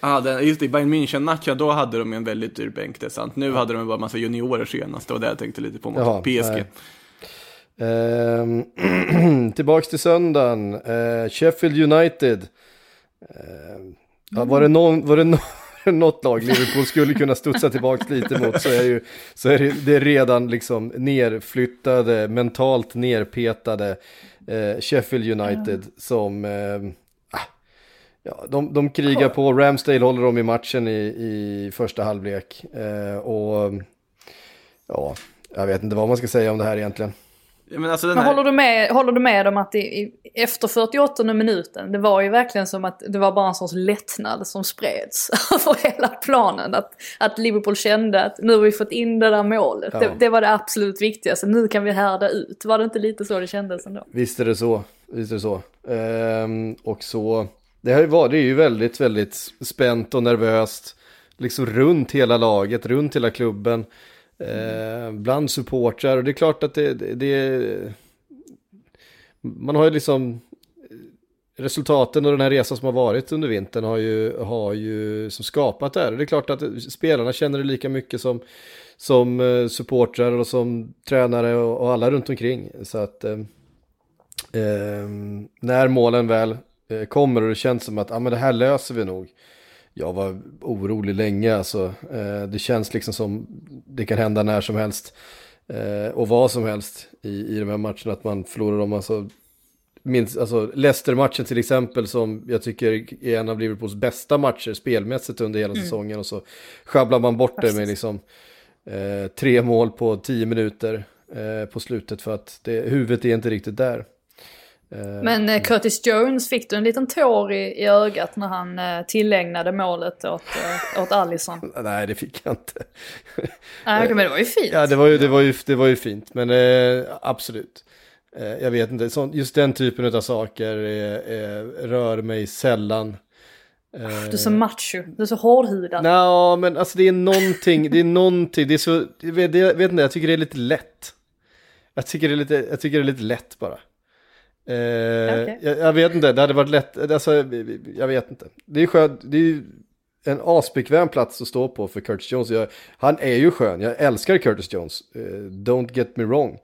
Ah, den, just det, i Bayern München-matchen, då hade de en väldigt dyr bänk, det är sant. Nu hade de bara en massa juniorer senast, det var det jag tänkte lite på mot Jaha, PSG. Eh, tillbaks till söndagen, eh, Sheffield United. Eh, ja, var det någon, var det någon något lag Liverpool skulle kunna studsa tillbaka lite mot så är, ju, så är det, det är redan liksom nerflyttade, mentalt nerpetade eh, Sheffield United mm. som eh, ah, ja, de, de krigar på, Ramsdale håller dem i matchen i, i första halvlek eh, och ja, jag vet inte vad man ska säga om det här egentligen. Men, alltså men här... håller, du med, håller du med om att i, efter 48 minuten, det var ju verkligen som att det var bara en sorts lättnad som spreds över hela planen. Att, att Liverpool kände att nu har vi fått in det där målet. Ja. Det, det, var det absolut viktigaste, nu kan vi härda ut. Var det inte lite så det kändes ändå? Visst är det så, visst är det så. Ehm, och så, det har ju varit, det ju väldigt, väldigt spänt och nervöst. Liksom runt hela laget, runt hela klubben. Eh, bland supportrar och det är klart att det, det, det, Man har ju liksom eh, Resultaten och den här resan som har varit under vintern har ju, har ju som skapat det här. Det är klart att spelarna känner det lika mycket som, som eh, supportrar och som tränare och, och alla runt omkring. Så att eh, eh, när målen väl eh, kommer och det känns som att ah, men det här löser vi nog jag var orolig länge. Alltså, eh, det känns liksom som det kan hända när som helst. Eh, och vad som helst i, i de här matcherna. Att man förlorar dem. Alltså, alltså Leicester-matchen till exempel som jag tycker är en av Liverpools bästa matcher spelmässigt under hela säsongen och så sjabblar man bort det med liksom eh, tre mål på tio minuter eh, på slutet för att det, huvudet är inte riktigt där. Eh, Men eh, Curtis Jones fick du en liten tår i, i ögat när han eh, tillägnade målet åt, åt Allison. Nej, det fick jag inte. Nej, men det var ju fint. Ja, det var ju, det var ju, det var ju fint, men eh, absolut. Eh, jag vet inte, sånt, just den typen av saker eh, rör mig sällan. Eh, Du är så macho, du är så hårdhudad. Nå, men alltså det är någonting, det är någonting, det är så, jag vet, jag vet inte, jag tycker det är lite lätt. Jag tycker det är lite, jag tycker det är lite lätt bara. Eh, jag, jag vet inte, det hade varit lätt, alltså jag vet inte. Det är skönt, det är en asbekväm plats att stå på för Curtis Jones. Jag, han är ju skön, jag älskar Curtis Jones, eh, don't get me wrong.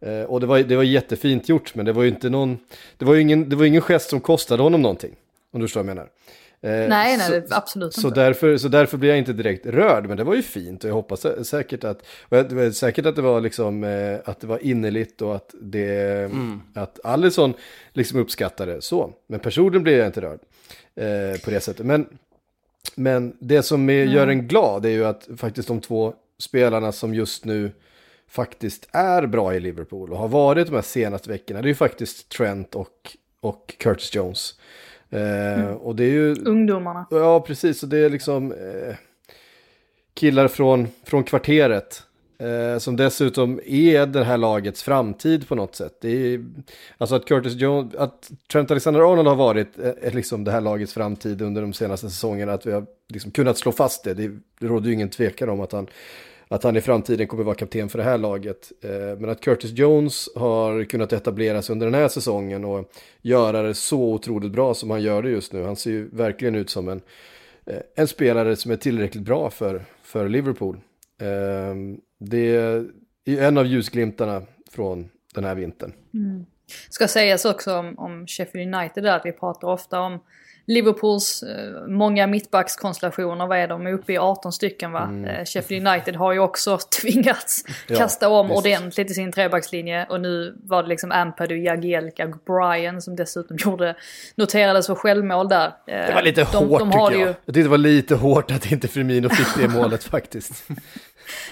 Eh, och det var, det var jättefint gjort, men det var ju inte någon, det var ingen, det var ingen gest som kostade honom någonting. Om du förstår vad jag menar. Eh, Nej, nej, så- det, absolut så inte. därför, så därför blir jag inte direkt rörd, men det var ju fint och jag hoppas sä- säkert att, jag- säkert att det var liksom, eh, att det var innerligt och att det, att Allison liksom uppskattade så. Men personligen blir jag inte rörd eh, på det sättet. Men, men det som är, gör en glad är ju att faktiskt de två spelarna som just nu faktiskt är bra i Liverpool och har varit de här senaste veckorna, det är ju faktiskt Trent och, och Curtis Jones. Eh, Och det är ju Ungdomarna. Ja, precis. Och det är liksom eh, killar från, från kvarteret. Eh, som dessutom är det här lagets framtid på något sätt. Det är, alltså att Curtis Jones, att Trent Alexander-Arnold har varit eh, eh, liksom det här lagets framtid under de senaste säsongerna. Att vi har liksom kunnat slå fast det. Det, det råder ju ingen tvekan om att han, att han i framtiden kommer vara kapten för det här laget. Eh, men att Curtis Jones har kunnat etablera sig under den här säsongen och göra det så otroligt bra som han gör det just nu. Han ser ju verkligen ut som en, eh, en spelare som är tillräckligt bra för, för Liverpool. Eh, det är ju en av ljusglimtarna från den här vintern. Mm. Ska sägas också om, om Sheffield United där att vi pratar ofta om Liverpools eh, många mittbackskonstellationer, vad är de? De är uppe i 18 stycken va? Eh, Sheffield United har ju också tvingats Mm. Ja, kasta om visst. ordentligt i sin trebackslinje och nu var det liksom Ampadu, Jagielka och Brian som dessutom gjorde, noterades för självmål där. Eh, Det var lite hårt har tycker det jag. Jag tyckte det var lite hårt att inte Firmino fick det målet faktiskt.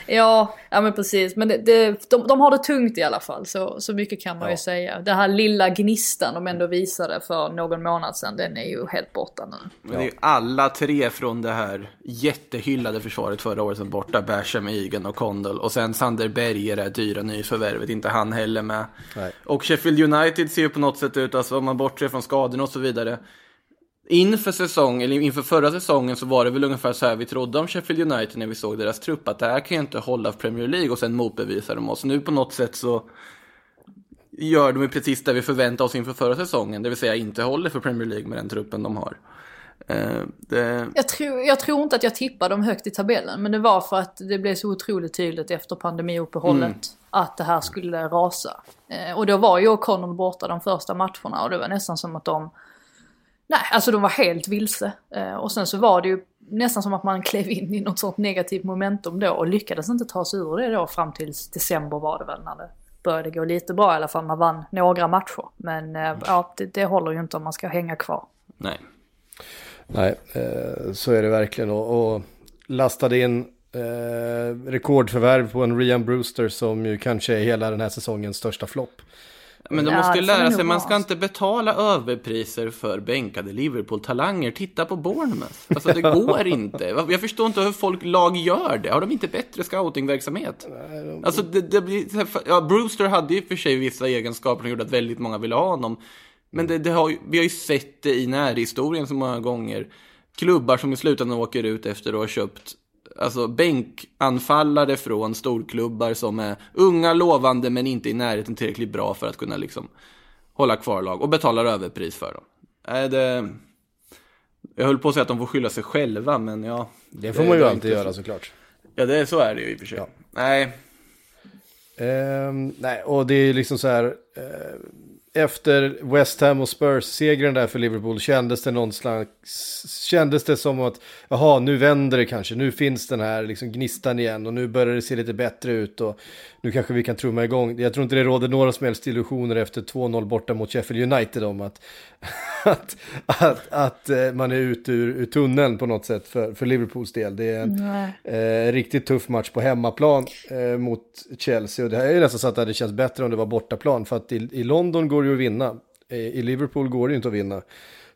Ja, ja men precis. Men det, det, de, de har det tungt i alla fall, så, så mycket kan man Ja. ju säga. Den här lilla gnistan de ändå visade för någon månad sedan, den är ju helt borta nu. Men det är ju alla tre från det här jättehyllade försvaret förra året som borta. Basham, Egan och Condell. Och sen Sander Berger, det här dyra nyförvärvet, inte han heller med. Nej. Och Sheffield United ser ju på något sätt ut, alltså om man bortser från skadorna och så vidare. Inför säsong, eller inför förra säsongen så var det väl ungefär så här vi trodde om Sheffield United när vi såg deras trupp. Att det här kan ju inte hålla för Premier League och sen motbevisar de oss. Nu på något sätt så gör de ju precis det vi förväntade oss inför förra säsongen. Det vill säga inte håller för Premier League med den truppen de har. Eh, det, Jag tror, jag tror inte att jag tippade dem högt i tabellen, men det var för att det blev så otroligt tydligt efter pandemiuppehållet att det här skulle rasa. Eh, och då var ju O'Connell borta de första matcherna och det var nästan som att de... Nej, alltså de var helt vilse. Eh, och sen så var det ju nästan som att man klev in i något sånt negativt momentum då och lyckades inte ta sig ur det då fram till december var det väl när det började gå lite bra i alla fall. Man vann några matcher. Men eh, ja, det, det håller ju inte om man ska hänga kvar. nej. Nej, eh, så är det verkligen. Och, och lastade in rekordförvärv på en Rian Brewster som ju kanske är hela den här säsongens största flopp. Men de Ja, måste ju det lära sig, man ska inte betala överpriser för bänkade Liverpool-talanger. Titta på Bournemouth. Alltså det går inte. Jag förstår inte hur folk lag gör det. Har de inte bättre scoutingverksamhet? Alltså det, det blir, ja, Brewster hade ju för sig vissa egenskaper som gjorde att väldigt många ville ha honom. Men det, det har, vi har ju sett det i närhistorien så många gånger. Klubbar som i slutändan åker ut efter att ha köpt alltså bänkanfallare från storklubbar som är unga, lovande men inte i närheten tillräckligt bra för att kunna liksom hålla kvar lag och betalar överpris för dem. Är det... Jag höll på att säga att de får skylla sig själva, men ja. Det får man ju alltid göra så. såklart. Ja, det, så är det ju i och för sig. Ja. Nej, Ehm, nej, och det är liksom så här. eh, efter West Ham och Spurs-segern där för Liverpool kändes det någon slags, kändes det som att, jaha, nu vänder det kanske, nu finns den här liksom gnistan igen och nu börjar det se lite bättre ut och nu kanske vi kan trumma igång. Jag tror inte det råder några som helst illusioner efter 2-0 borta mot Sheffield United om att, att, att, att eh, man är ute ur, ur tunneln på något sätt för, för Liverpools del. Det är en eh, riktigt tuff match på hemmaplan eh, mot Chelsea och det här är nästan så att det hade känts bättre om det var bortaplan för att i, i London går det att vinna. Eh, I Liverpool går det ju inte att vinna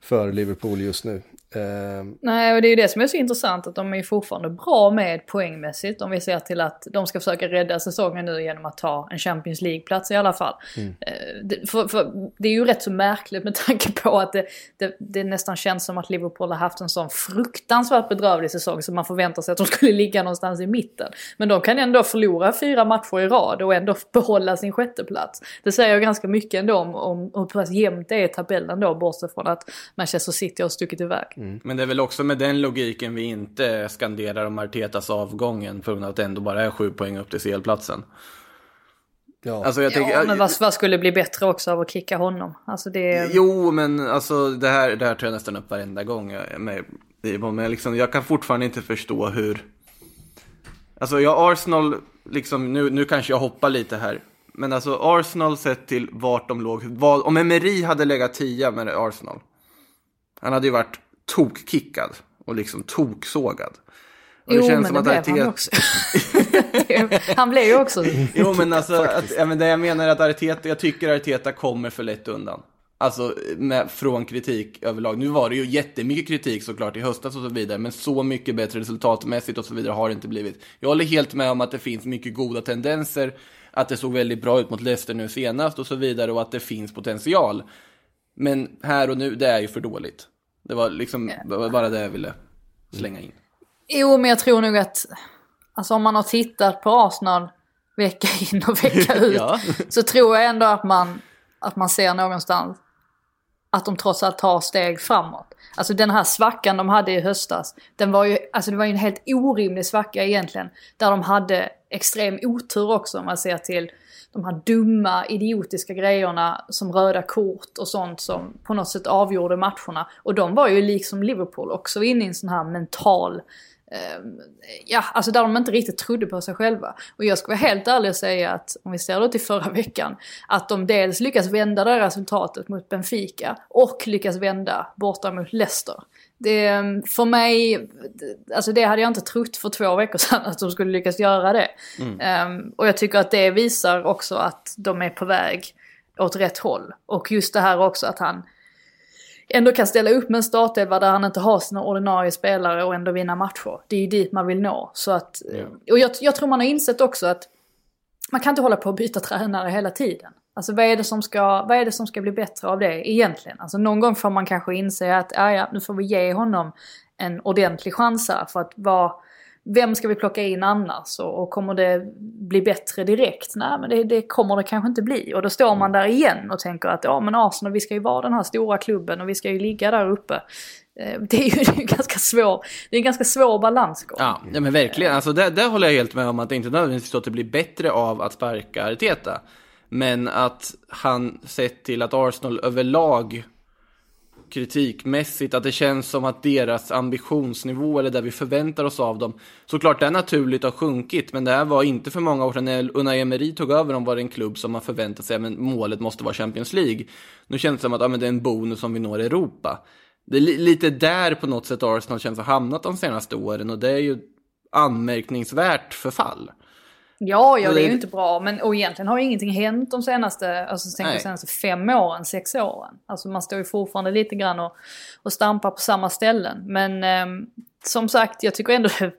för Liverpool just nu. Eh, Nej, och det är ju det som är så intressant att de är ju fortfarande bra med poängmässigt om vi ser till att de ska försöka rädda säsongen nu genom att ta en Champions League-plats i alla fall. Mm. Eh, det, för, för, det är ju rätt så märkligt med tanke på att det, det, det nästan känns som att Liverpool har haft en sån fruktansvärt bedrövlig säsong så man förväntar sig att de skulle ligga någonstans i mitten. Men de kan ändå förlora fyra matcher i rad och ändå behålla sin sjätteplats. Det säger ganska mycket ändå om, om hur pass jämnt det är i tabellen då, bortsett från att Manchester City har stuckit iväg. Men det är väl också med den logiken vi inte skanderar om Artetas avgången för att det ändå bara är sju poäng upp till CL-platsen. ja. Alltså jag tänker, Ja, men vad, vad skulle bli bättre också av att kicka honom? Alltså det... Jo, men alltså det här, det här tar jag nästan upp varenda gång jag är med i Men jag, liksom, jag kan fortfarande inte förstå hur... Alltså jag Arsenal, liksom, nu, nu kanske jag hoppar lite här. Men alltså Arsenal sett till vart de låg. Vad, om Emery hade legat tia med Arsenal. Han hade ju varit tokkickad och liksom toksågad. Och jo, men det blev han också. han blev ju också... Jo, men alltså, att, ja, men det jag menar är att Arteta, jag tycker Arteta kommer för lätt undan. Alltså med, från kritik överlag. Nu var det ju jättemycket kritik såklart i höstas och så vidare, men så mycket bättre resultatmässigt och så vidare har det inte blivit. Jag håller helt med om att det finns mycket goda tendenser, att det såg väldigt bra ut mot Leicester nu senast och så vidare och att det finns potential. Men här och nu, det är ju för dåligt. Det var liksom bara det jag ville slänga in. Jo, men jag tror nog att... Alltså om man har tittat på Arsenal vecka in och vecka ut. Ja. Så tror jag ändå att man, att man ser någonstans att de trots allt tar steg framåt. Alltså den här svackan de hade i höstas, den var ju, alltså det var ju en helt orimlig svacka egentligen. Där de hade extrem otur också om man ser till de här dumma, idiotiska grejerna som röda kort och sånt som på något sätt avgjorde matcherna. Och de var ju liksom Liverpool också inne i en sån här mental eh, Ja, alltså där de inte riktigt trodde på sig själva. Och jag ska vara helt ärlig och säga att, om vi ser då till förra veckan, att de dels lyckas vända det resultatet mot Benfica och lyckas vända borta mot Leicester. Det, för mig, alltså det hade jag inte trott för två veckor sedan att de skulle lyckas göra det. Um, och jag tycker att det visar också att de är på väg åt rätt håll. Och just det här också att han ändå kan ställa upp med en startelva där han inte har sina ordinarie spelare och ändå vinna matcher. Det är ju dit man vill nå. Så att, Och jag, jag tror man har insett också att man kan inte hålla på att byta tränare hela tiden. Alltså vad är, det som ska, vad är det som ska bli bättre av det egentligen? Alltså någon gång får man kanske inse att ja, ja, nu får vi ge honom en ordentlig chans här. För att vad, vem ska vi plocka in annars? Och, och kommer det bli bättre direkt? Nej, men det, det kommer det kanske inte bli. Och då står man där igen och tänker att ja, men Arsenal, vi ska ju vara den här stora klubben och vi ska ju ligga där uppe. Eh, Det är ju det är ju ganska svår, det är en ganska svår balansgång. Ja, men verkligen. Alltså, där, där håller jag helt med om att det inte nödvändigtvis att det blir bättre av att sparka Arteta. Men att han sett till att Arsenal överlag kritikmässigt, att det känns som att deras ambitionsnivå eller det vi förväntar oss av dem, såklart det är naturligt har sjunkit, men det här var inte för många år sedan när Unai Emery tog över, de var det en klubb som man förväntade sig, men målet måste vara Champions League. Nu känns det som att ja, men det är en bonus om vi når Europa. Det är li- lite där på något sätt Arsenal känns ha hamnat de senaste åren och det är ju anmärkningsvärt förfall. Ja, ja det är ju inte bra. Men och egentligen har ju ingenting hänt de senaste, alltså, tänk de senaste fem åren, sex åren. Alltså man står ju fortfarande lite grann och, och stampar på samma ställen. Men ehm, som sagt, jag tycker ändå det,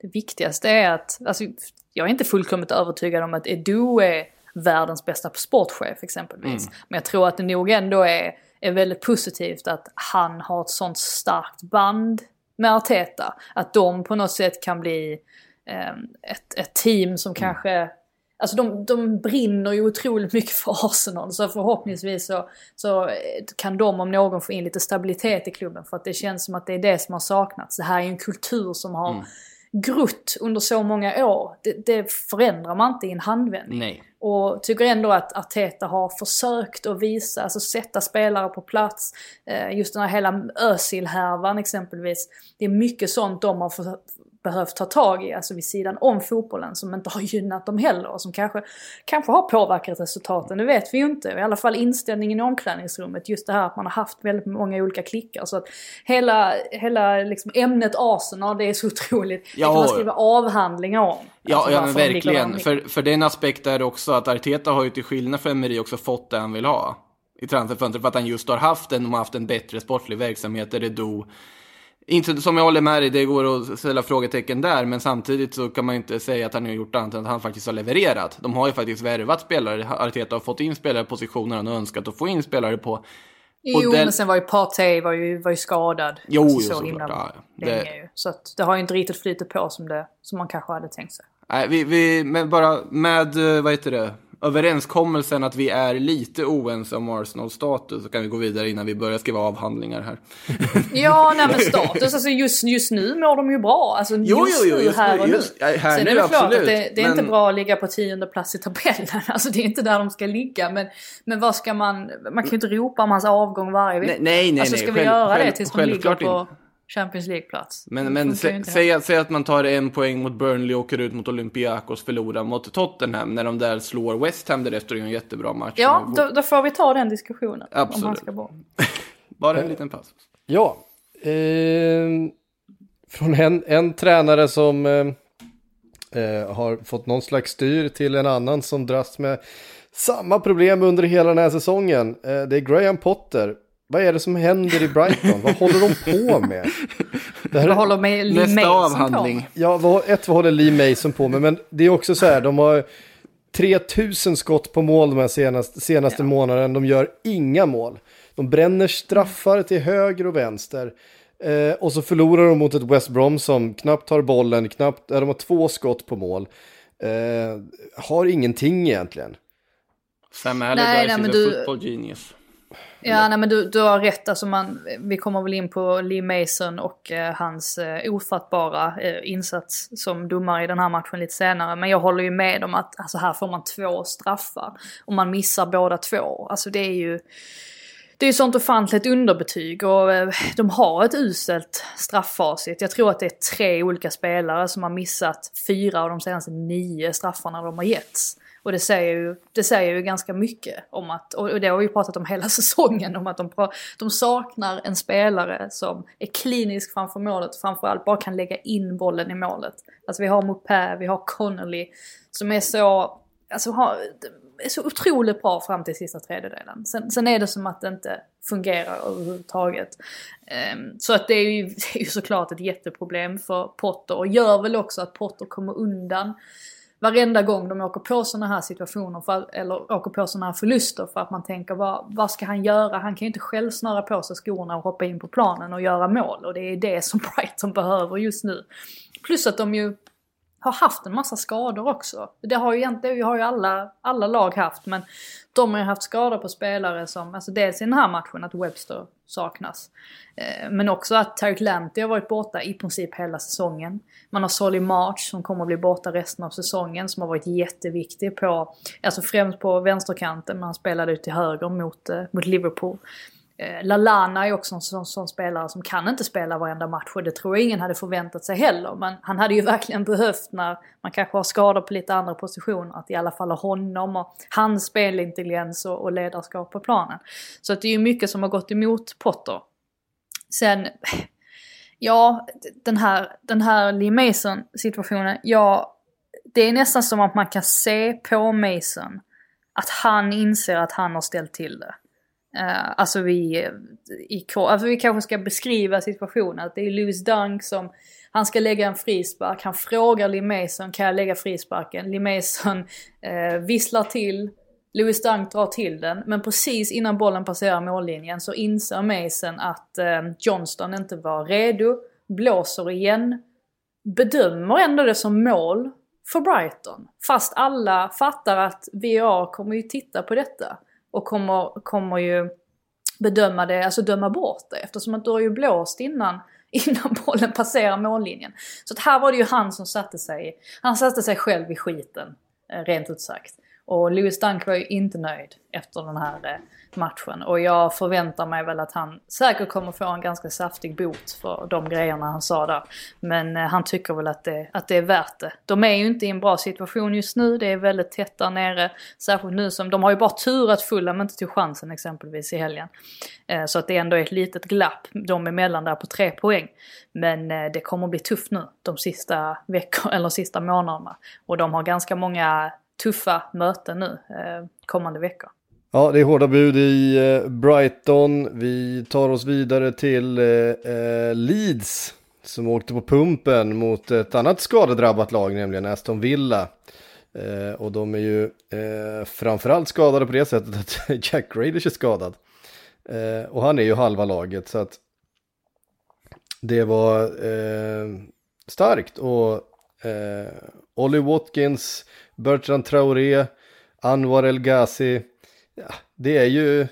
det viktigaste är att, alltså, jag är inte fullkomligt övertygad om att Edu är världens bästa sportchef exempelvis. Men jag tror att det nog ändå är, är väldigt positivt att han har ett sånt starkt band med Arteta. Att de på något sätt kan bli eh, ett, ett team som kanske... Alltså de, de brinner ju otroligt mycket för Arsenal så förhoppningsvis så, så eh, kan de om någon få in lite stabilitet i klubben för att det känns som att det är det som har saknats. Det här är en kultur som har grutt under så många år, det, det förändrar man inte i en handvändning. Nej. Och tycker ändå att Arteta har försökt att visa, alltså sätta spelare på plats. Eh, just den här hela Özil-härvan exempelvis. Det är mycket sånt de har behövt ta tag i, alltså vid sidan om fotbollen, som inte har gynnat dem heller. Och som kanske, kanske har påverkat resultaten, det vet vi ju inte. I alla fall inställningen i omklädningsrummet, just det här att man har haft väldigt många olika klickar. Så att hela, hela liksom ämnet Arsenal, det är så otroligt. Ja. Det kan man skriva avhandlingar om. Ja, Alltså ja men verkligen. För, för det är en aspekt där också att Arteta har ju till skillnad från Emery också fått det han vill ha i transferfönstret för att han just har haft en, de har haft en bättre sportslig verksamhet där det då inte som jag håller med dig, det går att ställa frågetecken där, men samtidigt så kan man ju inte säga att han har gjort annat än att han faktiskt har levererat. De har ju faktiskt värvat spelare, Arteta har fått in spelare på positioner han har önskat att få in spelare på. Jo, Och den- men sen var ju Partey var ju, var ju skadad. Jo, alltså, jo, så såklart, himla ja, Det- ju. Så att det har ju inte riktigt flutit på som, det, som man kanske hade tänkt sig. Nej, vi, vi, men bara med, eh, vad heter det, överenskommelsen att vi är lite oense om Arsenals status så kan vi gå vidare innan vi börjar skriva avhandlingar här. Ja, nej men status, alltså just, just nu mår de ju bra. Alltså Jo, just jo, jo, nu, just här nu, och nu. just- ja, här Sen nu, är det klart absolut, att det, det är inte men- bra att ligga på tionde plats i tabellen. Alltså det är inte där de ska ligga. Men, men vad ska man, man kan ju inte ropa om hans avgång varje vecka. Nej, nej, nej, Alltså nej, ska vi själv- göra själv- det tills de ligger på inte. Champions League-plats? Men, men sä, säg, att- säg att man tar en poäng mot Burnley och åker ut mot Olympiakos, förlorar mot Tottenham när de där slår West Ham därefter och gör en jättebra match. Ja, då, då får vi ta den diskussionen. Om han Absolut. ska bort. Bara en liten paus. Ja, ehm, från en, en tränare som eh, eh, har fått någon slags styr till en annan som dras med samma problem under hela den här säsongen. Eh, det är Graham Potter. Vad är det som händer i Brighton? vad håller de på med? Det här är, håller med Lee Nästa Mason avhandling. På. ja, vad, ett vad håller Lee Mason på med, men det är också så här, de har 3000 skott på mål de här senaste, senaste månaden, de gör inga mål. De bränner straffar till höger och vänster. Eh, och så förlorar de mot ett West Brom som knappt har bollen, knappt, äh, de har två skott på mål. Eh, har ingenting egentligen. Sam Nej, Allardyce nej, is men du- football genius. Ja, nej men du, du har rätt. Alltså man, vi kommer väl in på Lee Mason och eh, hans eh, ofattbara eh, insats som domare i den här matchen lite senare. Men jag håller ju med om att alltså här får man två straffar. Och man missar båda två. Alltså det är ju... Det är ju sånt ofantligt underbetyg och eh, de har ett uselt strafffacit. Jag tror att det är tre olika spelare som har missat fyra av de senaste nio straffarna de har getts. Och det säger ju, det säger ju ganska mycket om att, och det har vi ju pratat om hela säsongen, om att de, de saknar en spelare som är klinisk framför målet, framförallt bara kan lägga in bollen i målet. Alltså vi har Mopé, vi har Connolly, som är så, alltså har, är så otroligt bra fram till sista tredjedelen. Sen, sen är det som att det inte fungerar överhuvudtaget. Um, så att det är, ju, det är ju såklart ett jätteproblem för Potter och gör väl också att Potter kommer undan varenda gång de åker på sådana här situationer, för, eller åker på sådana här förluster för att man tänker vad, vad ska han göra? Han kan ju inte själv snöra på sig skorna och hoppa in på planen och göra mål och det är det som Brighton behöver just nu. Plus att de ju har haft en massa skador också. Det har ju, egentligen, det har ju alla, alla lag haft men de har ju haft skador på spelare som, alltså dels i den här matchen att Webster saknas. Eh, men också att Tarek Lamptey har varit borta i princip hela säsongen. Man har Solly March som kommer att bli borta resten av säsongen som har varit jätteviktig på, alltså främst på vänsterkanten men han spelade ut till höger mot, eh, mot Liverpool. Eh, Lalana är också en sån, sån spelare som kan inte spela varenda match och det tror jag ingen hade förväntat sig heller. Men han hade ju verkligen behövt när man kanske har skador på lite andra positioner att i alla fall ha honom och hans spelintelligens och, och ledarskap på planen. Så att det är ju mycket som har gått emot Potter. Sen, ja, den här, den här Lee Mason situationen, ja, det är nästan som att man kan se på Mason att han inser att han har ställt till det. Uh, alltså vi, i, alltså vi kanske ska beskriva situationen. Att det är Louis Dunk som, han ska lägga en frispark. Han frågar Lee Mason, kan jag lägga frisparken? Lee Mason uh, eh, visslar till. Louis Dunk drar till den. Men precis innan bollen passerar mållinjen så inser Mason att uh, Johnston inte var redo. Blåser igen. Bedömer ändå det som mål för Brighton. Fast alla fattar att VAR kommer ju titta på detta och kommer, kommer ju bedöma det, alltså döma bort det eftersom att du har ju blåst innan innan bollen passerar mållinjen. Så att här var det ju han som satte sig, han satte sig själv i skiten, eh, rent ut sagt. Och Louis Dunk var ju inte nöjd efter den här eh, matchen. Och jag förväntar mig väl att han säkert kommer få en ganska saftig bot för de grejerna han sa där. Men eh, han tycker väl att det, att det är värt det. De är ju inte i en bra situation just nu, det är väldigt tätt där nere. Särskilt nu som, de har ju bara tur att Fulham inte tog chansen exempelvis i helgen. Eh, så att det ändå är ett litet glapp de emellan där på tre poäng. Men det kommer bli tufft nu de sista veckorna, eller sista månaderna. Och de har ganska många tuffa möten nu eh, kommande veckor. Ja, det är hårda bud i eh, Brighton. Vi tar oss vidare till eh, eh, Leeds som åkte på pumpen mot ett annat skadedrabbat lag, nämligen Aston Villa. Eh, och de är ju eh, framförallt skadade på det sättet att Jack Grealish är skadad. Eh, och han är ju halva laget så att det var eh, starkt och eh, Ollie Watkins, Bertrand Traoré, Anwar El Ghazi ja, det är ju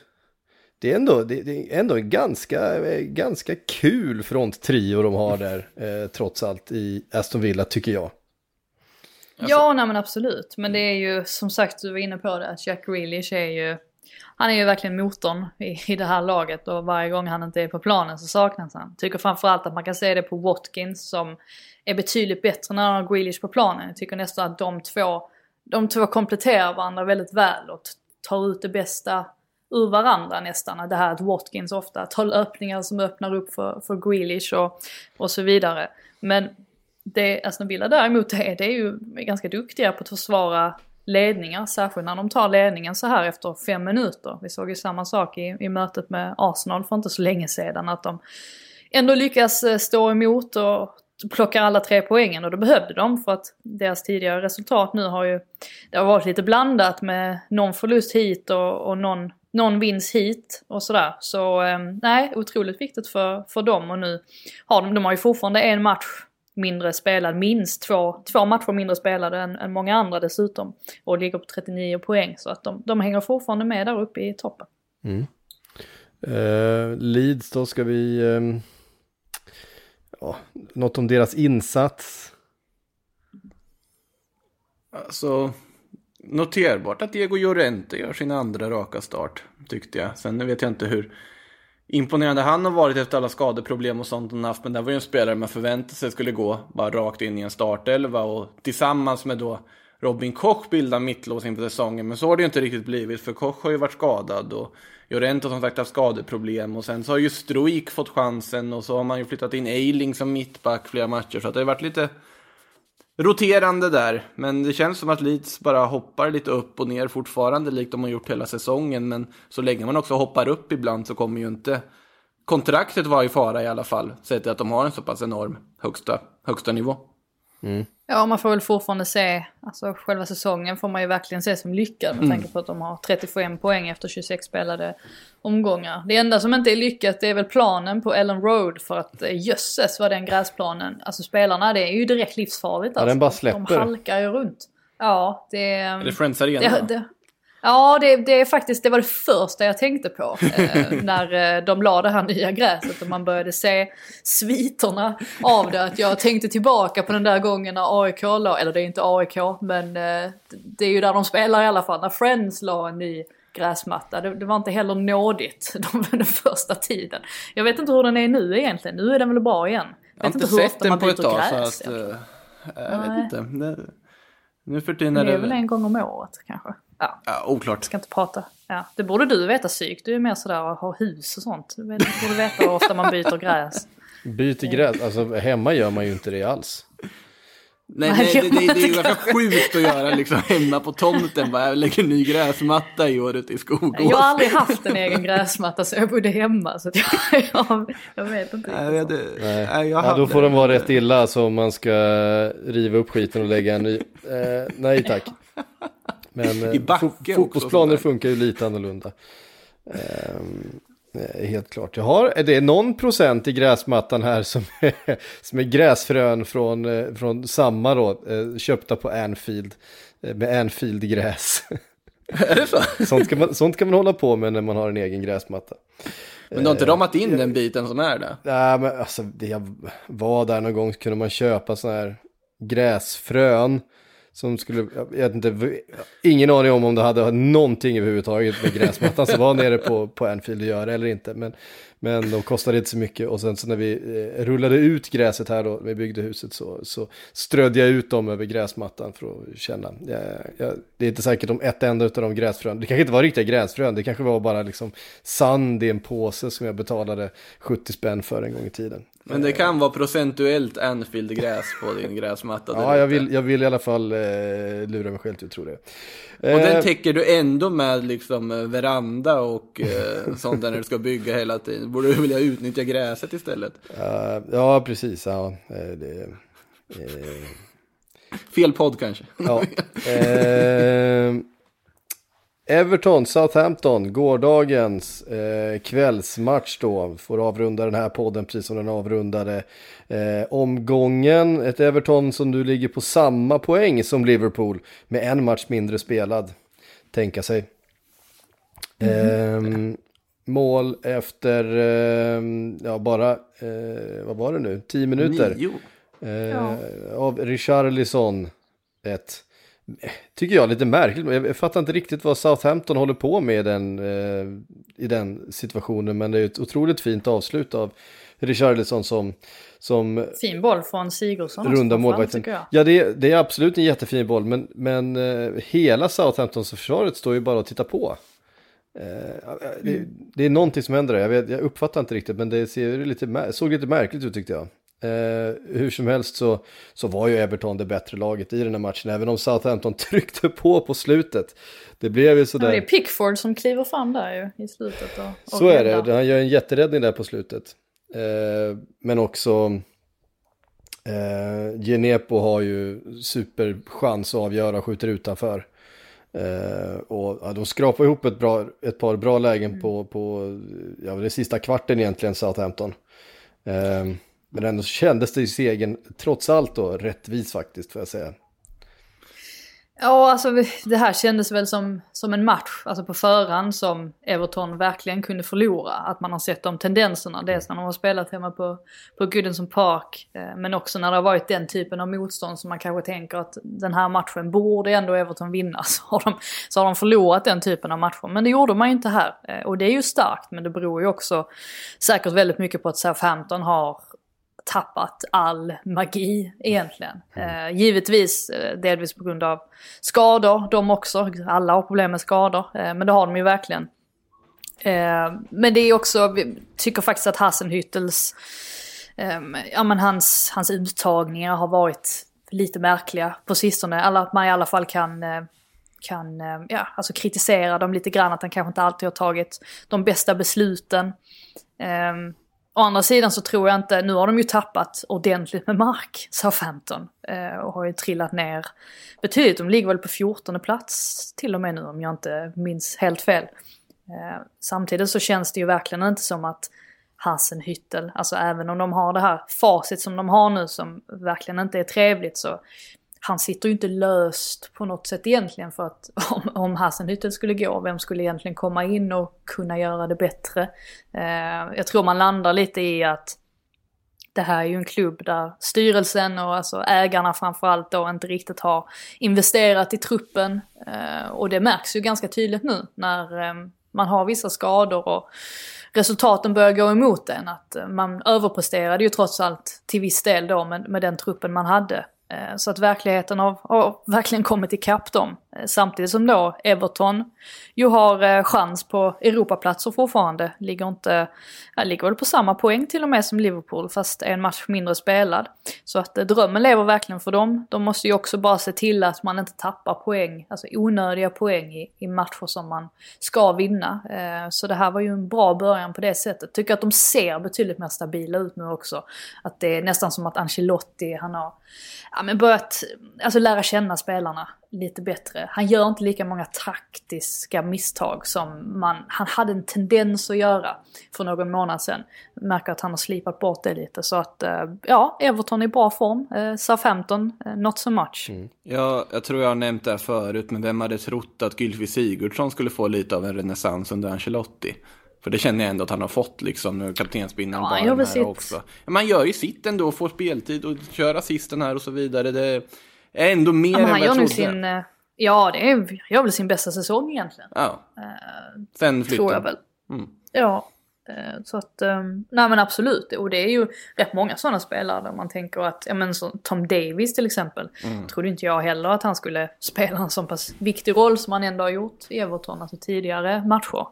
det är ändå, det, det är ändå en ganska, ganska kul fronttrio de har där, eh, trots allt, i Aston Villa tycker jag. Alltså. Ja, nej men absolut. Men det är ju som sagt, du var inne på det, att Jack Grealish är ju, han är ju verkligen motorn i, i det här laget och varje gång han inte är på planen så saknas han. Tycker framförallt att man kan se det på Watkins som är betydligt bättre när han har Grealish på planen. Jag tycker nästan att de två, de två kompletterar varandra väldigt väl och tar ut det bästa ur varandra nästan. Det här att Watkins ofta tar öppningar som öppnar upp för, för Grealish och, och så vidare. Men det Aston Villa däremot är, det är ju ganska duktiga på att försvara ledningar, särskilt när de tar ledningen så här efter fem minuter. Vi såg ju samma sak i, i mötet med Arsenal för inte så länge sedan, att de ändå lyckas eh, stå emot och plockar alla tre poängen och det behövde de för att deras tidigare resultat nu har ju det har varit lite blandat med någon förlust hit och, och någon, någon vinst hit och sådär. Så eh, nej, otroligt viktigt för, för dem och nu har de, de har ju fortfarande en match mindre spelad, minst två, två matcher mindre spelade än, än många andra dessutom. Och ligger på 39 poäng så att de, de hänger fortfarande med där uppe i toppen. Mm. Uh, Leeds då ska vi Uh ja, något om deras insats? Alltså, noterbart att Diego Llorente gör sin andra raka start, tyckte jag. Sen vet jag inte hur imponerande han har varit efter alla skadeproblem och sånt han haft. Men det var ju en spelare man förväntade sig skulle gå bara rakt in i en startelva och tillsammans med då Robin Koch bildar mittlås inför säsongen. Men så har det ju inte riktigt blivit för Koch har ju varit skadad och Jorento som sagt haft skadeproblem och sen så har ju Stroik fått chansen och så har man ju flyttat in Eiling som mittback flera matcher så att det har varit lite roterande där. Men det känns som att Leeds bara hoppar lite upp och ner fortfarande likt de har gjort hela säsongen. Men så länge man också hoppar upp ibland så kommer ju inte kontraktet vara i fara i alla fall. Sett till att de har en så pass enorm högsta, högsta nivå. Mm. Ja, man får väl fortfarande se, alltså själva säsongen får man ju verkligen se som lyckad med mm. tanke på att de har 35 poäng efter 26 spelade omgångar. Det enda som inte är lyckat det är väl planen på Ellen Road för att eh, jösses vad den gräsplanen, alltså spelarna det är ju direkt livsfarligt. Alltså. Ja, den bara släpper. De halkar ju runt. Ja, det... Är det Friends Arena? Det, det, Ja, det, det, är faktiskt det var det första jag tänkte på eh, när eh, de la det här nya gräset och man började se sviterna av det. Att jag tänkte tillbaka på den där gången när AIK la, eller det är inte AIK, men eh, det är ju där de spelar i alla fall, när Friends la en ny gräsmatta. Det, det var inte heller nådigt de, den första tiden. Jag vet inte hur den är nu egentligen, nu är den väl bra igen. Jag har inte sett den på ett tag gräs, så att, uh, jag vet inte. Nu för tiden är det... Det är väl en gång om året kanske. Ja. ja, oklart. Ska inte prata. Ja. Det borde du veta psyk. Du är mer sådär och har hus och sånt. Du borde veta hur ofta man byter gräs. Byter gräs? Alltså hemma gör man ju inte det alls. Nej, nej det, det, det, är ju ganska sjukt att göra liksom hemma på tomten. Bara, jag lägger ny gräsmatta i år ute i skogen. Jag har aldrig haft en egen gräsmatta så jag bodde hemma. Så jag, jag, jag, vet inte. Nej, jag, det, nej. Jag ja, då får den vara rätt illa så om man ska riva upp skiten och lägga en ny. Eh, nej tack. Men I eh, fo fotbollsplaner funkar ju lite annorlunda. Ehm, eh, helt klart. Jag har, är det någon procent i gräsmattan här som är, som är gräsfrön från, eh, från samma då, köpta på Anfield, med Anfield-gräs. Är det så? Sånt kan, man, sånt kan man hålla på med när man har en egen gräsmatta. Men du har inte ramat in den biten som är där? Nej, men alltså det jag var där någon gång så kunde man köpa sådana här gräsfrön. Som skulle, jag vet inte, ingen aning om om det hade någonting överhuvudtaget med gräsmattan som var nere på, på Anfield att göra eller inte. Men, men de kostade inte så mycket och sen så när vi eh, rullade ut gräset här då, när vi byggde huset så, så strödde jag ut dem över gräsmattan för att känna. Jag, jag, det är inte säkert om ett enda av de gräsfrön, det kanske inte var riktiga gräsfrön, det kanske var bara liksom sand i en påse som jag betalade 70 spänn för en gång i tiden. Men det kan vara procentuellt Anfield-gräs på din gräsmatta. Ja, jag vill, jag vill i alla fall eh, lura mig själv till att tro det. Och Eh, den täcker du ändå med liksom eh, veranda och eh, sånt där när du ska bygga hela tiden. Borde du vilja utnyttja gräset istället? eh, ja, precis. Ja, eh, det, eh, Fel podd kanske. ja. Eh, Everton, Southampton, gårdagens eh, kvällsmatch då. Får avrunda den här podden precis som den avrundade eh, omgången. Ett Everton som nu ligger på samma poäng som Liverpool med en match mindre spelad. Tänka sig. Ehm, mål efter, ehm, ja bara, eh, vad var det nu, 10 minuter. Nio. Eh, Av Richarlison. Ett, tycker jag, lite märkligt. Jag fattar inte riktigt vad Southampton håller på med i den, eh, i den situationen. Men det är ett otroligt fint avslut av Richarlison som, som Fin boll från Sigurdsson runda målvakten. Ja, det är, det är absolut en jättefin boll, men, men eh, hela Southamptons försvaret står ju bara och tittar på. Eh, det, det är någonting som händer där, jag, vet, jag uppfattar inte riktigt, men det ser lite, såg lite märkligt ut tyckte jag. Eh, hur som helst så, så var ju Everton det bättre laget i den här matchen, även om Southampton tryckte på på slutet. Det blev ju Ja, sådär. det är Pickford som kliver fram där ju i slutet. Och, och Så är det, han gör en jätteräddning där på slutet. Eh, men också eh, Genepo har ju superchans att avgöra och skjuter utanför. Eh, och ja, de skrapar ihop ett, bra, ett par bra lägen på, på ja, den sista kvarten egentligen, Southampton. Eh, men ändå kändes det i segern, trots allt då, rättvis faktiskt får jag säga. Ja, alltså det här kändes väl som, som en match, alltså på förhand som Everton verkligen kunde förlora. Att man har sett de tendenserna, dels när de har spelat hemma på, på Goodison Park, eh, men också när det har varit den typen av motstånd som man kanske tänker att den här matchen borde ändå Everton vinna. Så har de, så har de förlorat den typen av matcher. Men det gjorde man ju inte här. Eh, och det är ju starkt, men det beror ju också säkert väldigt mycket på att Southampton har tappat all magi egentligen. Eh, givetvis eh, delvis på grund av skador, de också. Alla har problem med skador, eh, men det har de ju verkligen. Eh, men det är också, vi tycker faktiskt att Hassenhüttels, eh, ja men hans, hans uttagningar har varit lite märkliga på sistone. Alla, att man i alla fall kan eh, kan eh, ja, alltså kritisera dem lite grann, att han kanske inte alltid har tagit de bästa besluten. Um, Å andra sidan så tror jag inte, nu har de ju tappat ordentligt med mark, Southampton. Eh, och har ju trillat ner betydligt. De ligger väl på 14 plats till och med nu om jag inte minns helt fel. Eh, samtidigt så känns det ju verkligen inte som att Hasenhüttel, alltså även om de har det här facit som de har nu som verkligen inte är trevligt så han sitter ju inte löst på något sätt egentligen för att om, om Hasenhüttel skulle gå, vem skulle egentligen komma in och kunna göra det bättre? Eh, jag tror man landar lite i att det här är ju en klubb där styrelsen och alltså ägarna framförallt då inte riktigt har investerat i truppen. Eh, och det märks ju ganska tydligt nu när eh, man har vissa skador och resultaten börjar gå emot en. Att eh, man överpresterade ju trots allt till viss del då med, med den truppen man hade. Eh, så att verkligheten har, har verkligen kommit ikapp dem. Eh, samtidigt som då Everton ju har eh, chans på Europaplatser fortfarande. Ligger inte, ja, ligger väl på samma poäng till och med som Liverpool fast en match mindre spelad. Så att eh, drömmen lever verkligen för dem. De måste ju också bara se till att man inte tappar poäng, alltså onödiga poäng i, i matcher som man ska vinna. Eh, Så det här var ju en bra början på det sättet. Tycker att de ser betydligt mer stabila ut nu också. Att det är nästan som att Ancelotti, han har ja, men börjat alltså, lära känna spelarna lite bättre. Han gör inte lika många taktiska misstag som man, han hade en tendens att göra för någon månad sedan. Märker att han har slipat bort det lite så att eh, ja, Everton i bra form. Eh, Southampton, eh, not so much. Mm. Ja, jag tror jag har nämnt det här förut, men vem hade trott att Gylfi Sigurdsson skulle få lite av en renässans under Ancelotti? För det känner jag ändå att han har fått liksom, kaptensbindeln Ja, bara här sitt. också. Man gör ju sitt ändå, får speltid och kör assisten här och så vidare. Det är ändå mer Ja, än vad jag trodde. sin, eh, ja det är, han gör väl sin bästa säsong egentligen. Ja. Sen flytten. Tror jag väl. Mm. Ja. eh, Så att, nej men absolut. Och det är ju rätt många sådana spelare där man tänker att, ja men Tom Davis till exempel. Mm. Trodde inte jag heller att han skulle spela en så pass viktig roll som han ändå har gjort i Everton, alltså tidigare matcher.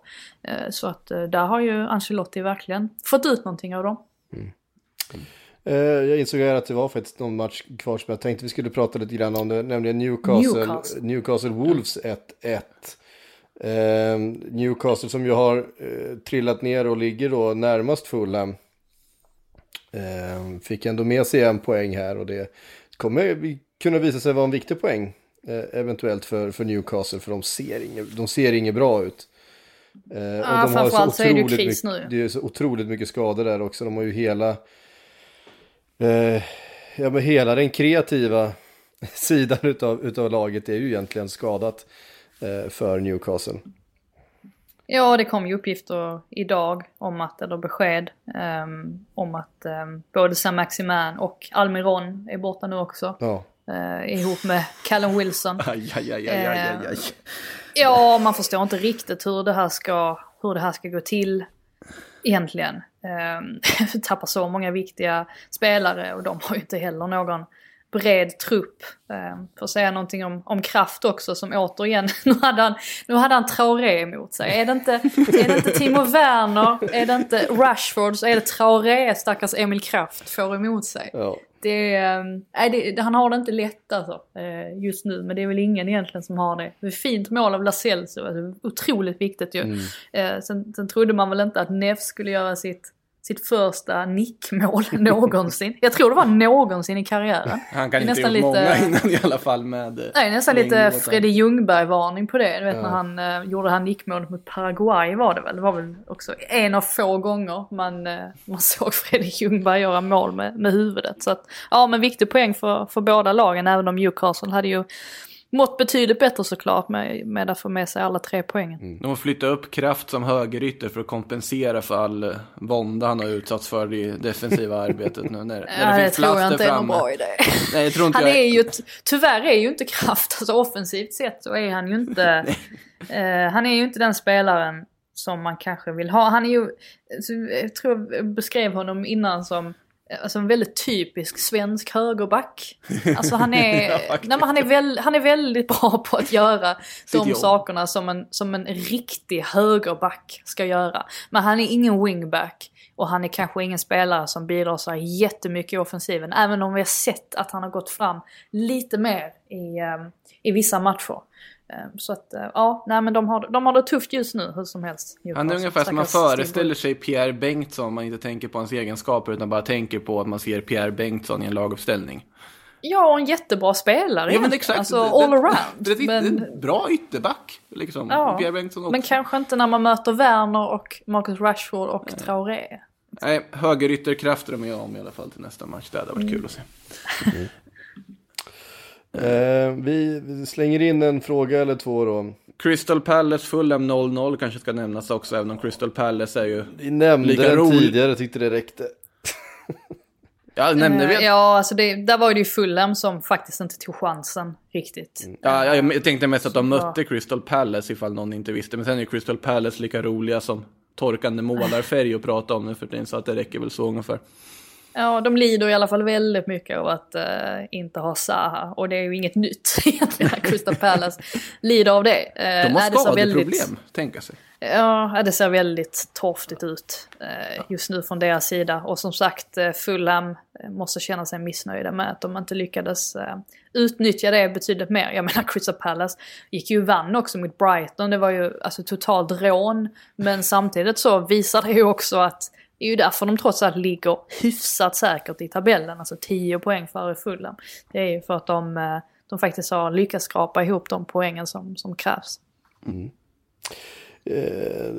Så att där har ju Ancelotti verkligen fått ut någonting av dem. Eh, jag insåg här att det var faktiskt någon match kvar som jag tänkte vi skulle prata lite grann om det, nämligen Newcastle, Newcastle. Newcastle Wolves 1-1. Eh, Newcastle som ju har eh, trillat ner och ligger då närmast Fulham. Eh, fick ändå med sig en poäng här och det kommer kunna visa sig vara en viktig poäng. Eh, eventuellt för, för Newcastle för de ser inget, de ser inget bra ut. Eh, Ja, framförallt så är det kris mycket, nu. Det är så otroligt mycket skador där också. De har ju hela, eh, ja, men hela den kreativa sidan utav, utav laget är ju egentligen skadat eh, för Newcastle. Ja, det kom ju uppgifter idag om att, eller besked, ehm, om att um, både Sam Maximan och Almiron är borta nu också. Ja, eh, ihop med Callum Wilson. Aj, aj, aj, aj, aj, aj, aj. Ja, man förstår inte riktigt hur det här ska, hur det här ska gå till egentligen. Ehm, um, tappar så många viktiga spelare och de har ju inte heller någon bred trupp. Um, för att säga någonting om, om Kraft också som återigen, nu hade han, nu hade han Traoré emot sig. Är det, inte, är det inte Timo Werner, är det inte Rashford så är det Traoré stackars Emil Kraft får emot sig. ja. Det, nej, det, han har det inte lätt alltså, eh, just nu, men det är väl ingen egentligen som har det. Det fint mål av Lascelles, alltså, otroligt viktigt ju. Mm. Eh, sen, sen trodde man väl inte att Neff skulle göra sitt, sitt första nickmål någonsin. Jag tror det var någonsin i karriären. Han Det kan inte nästan gjort många lite- innan i alla fall med... eh, Nej, nästan lite. Freddy Ljungberg-varning på det. Du vet Ja. när han eh, gjorde det här nickmålet mot Paraguay var det väl. Det var väl också en av få gånger man, eh, man såg Freddy Ljungberg göra mål med, med huvudet. Så att, ja men viktig poäng för, för båda lagen även om Newcastle hade ju mått betydligt bättre såklart med, med att få med sig alla tre poängen. De har flyttat upp Kraft som högerytter för att kompensera för all eh, vånda han har utsatts för i defensiva arbetet nu. När, när Ja, det det finns tror jag inte är någon bra idé. Nej, jag tror inte Han jag... är ju, tyvärr är ju inte Kraft, alltså offensivt sett så är han ju inte, eh, han är ju inte den spelaren som man kanske vill ha. Han är ju, alltså, jag tror jag beskrev honom innan som Alltså en väldigt typisk svensk högerback. Alltså han är, Ja, nej, han är, väl, han är väldigt bra på att göra de jobb. sakerna som en, som en riktig högerback ska göra. Men han är ingen wingback. Och han är kanske ingen spelare som bidrar så jättemycket i offensiven. Även om vi har sett att han har gått fram lite mer i, eh, i vissa matcher. Eh, Så att eh, ja, nej men de har, de har det tufft just nu hur som helst. Han är ungefär som man föreställer sig Pierre Bengtsson man inte tänker på hans egenskaper utan bara tänker på att man ser Pierre Bengtsson i en laguppställning. Ja, och en jättebra spelare Ja men exakt. Alltså all det- around. Det, det, men, det är en bra ytterback. Liksom. Ja, Pierre Bengtsson också. men kanske inte när man möter Werner och Marcus Rashford och Traoré. Nej, högerytterkrafter är med om i alla fall till nästa match. Det hade varit kul att se. Eh, vi slänger in en fråga eller två då. Crystal Palace Fulham 0-0 kanske ska nämnas också, även om Crystal Palace är ju... Vi nämnde Lika den rolig. tidigare, tyckte det räckte. Ja, nämnde vi. Ja, alltså det, där var det ju Fulham som faktiskt inte tog chansen riktigt. Ja, jag jag tänkte mest att de mötte Crystal Palace ifall någon inte visste. Men sen är Crystal Palace lika roliga som torkande målarfärg att prata om nu för tiden. Så att det räcker väl så ungefär. Ja, de lider i alla fall väldigt mycket av att eh, inte ha Zaha. Och det är ju inget nytt egentligen att Crystal Palace lider av det. Eh, De har skadeproblem, väldigt- tänka sig. Ja, det ser väldigt torftigt ut eh, just nu från deras sida. Och som sagt, Fulham måste känna sig missnöjda med att de inte lyckades utnyttja det betydligt mer. Jag menar, Crystal Palace gick ju vann också mot Brighton. Det var ju alltså totalt rån. Men samtidigt så visar det ju också att det är ju därför de trots allt ligger hyfsat säkert i tabellen. Alltså 10 poäng före Fulham. Det är ju för att de, eh, de faktiskt har lyckats skrapa ihop de poängen som, som krävs. Mm. Eh,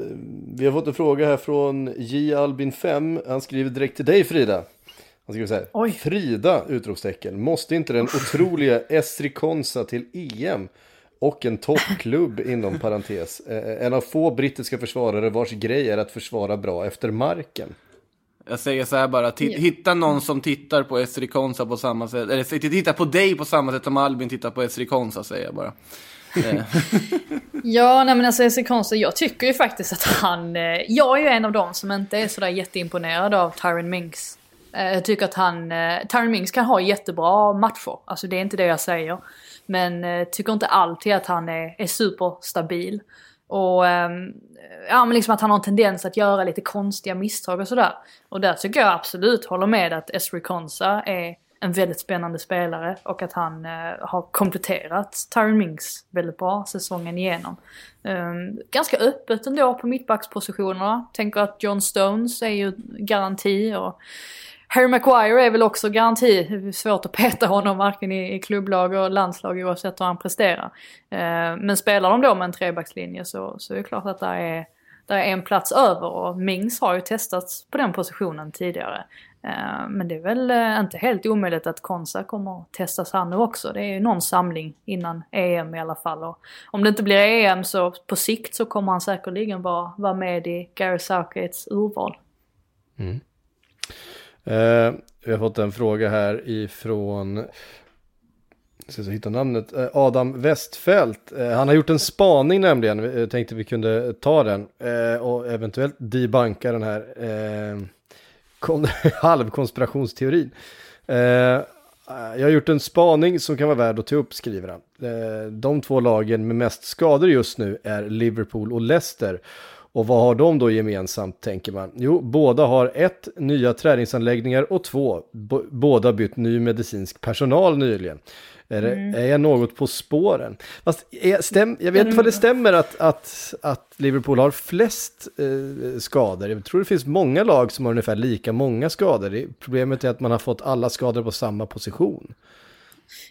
vi har fått en fråga här från J Albin 5. Han skriver direkt till dig Frida. Han skriver så här. Oj. Frida! Utropstecken. Måste inte den otroliga Esri Konsa till EM och en toppklubb inom parentes. Eh, en av få brittiska försvarare vars grej är att försvara bra efter marken. Jag säger så här bara, hitta någon som tittar på Esri Konsa på samma sätt, eller tittar på dig på samma sätt som Albin tittar på Esri Konsa säger jag bara. Eh. ja, nej men alltså Esri Konsa, jag tycker ju faktiskt att han, eh, jag är ju en av dem som inte är sådär jätteimponerad av Tyron Minks. Jag tycker att han, Tyron Minks kan ha jättebra matcher, alltså det är inte det jag säger. Men eh, tycker inte alltid att han är, är superstabil. Och ehm, ja, men liksom att han har en tendens att göra lite konstiga misstag och sådär. Och där tycker jag absolut håller med att Esri Konsa är en väldigt spännande spelare och att han eh, har kompletterat Tyron Minks väldigt bra säsongen igenom. Um, ganska öppet ändå på mittbackspositionerna. Tänker att John Stones är ju garanti och Harry Maguire är väl också garanti. Svårt att peta honom varken i, i klubblag och landslag oavsett hur han presterar. Eh, men spelar de då med en trebackslinje så, så är det klart att där är, där är en plats över och Mings har ju testats på den positionen tidigare. Eh, men det är väl eh, inte helt omöjligt att Konsa kommer att testas här nu också. Det är ju någon samling innan EM i alla fall. Och om det inte blir EM så på sikt så kommer han säkerligen vara, vara med i Gary Southgates urval. Mm. Eh, vi har fått en fråga här ifrån, jag ska hitta namnet, eh, Adam Westfält. Eh, han har gjort en spaning nämligen, jag eh, tänkte vi kunde eh, ta den eh, och eventuellt debanka den här eh, halvkonspirationsteorin. Eh, jag har gjort en spaning som kan vara värd att ta upp, skriver han. Eh, de två lagen med mest skador just nu är Liverpool och Leicester. Och vad har de då gemensamt tänker man? Jo, båda har ett, nya träningsanläggningar och två, båda bytt ny medicinsk personal nyligen. Är, det, mm. är jag något på spåren? Fast är, stäm, jag vet inte vad det stämmer att, att, att Liverpool har flest eh, skador. Jag tror det finns många lag som har ungefär lika många skador. Problemet är att man har fått alla skador på samma position.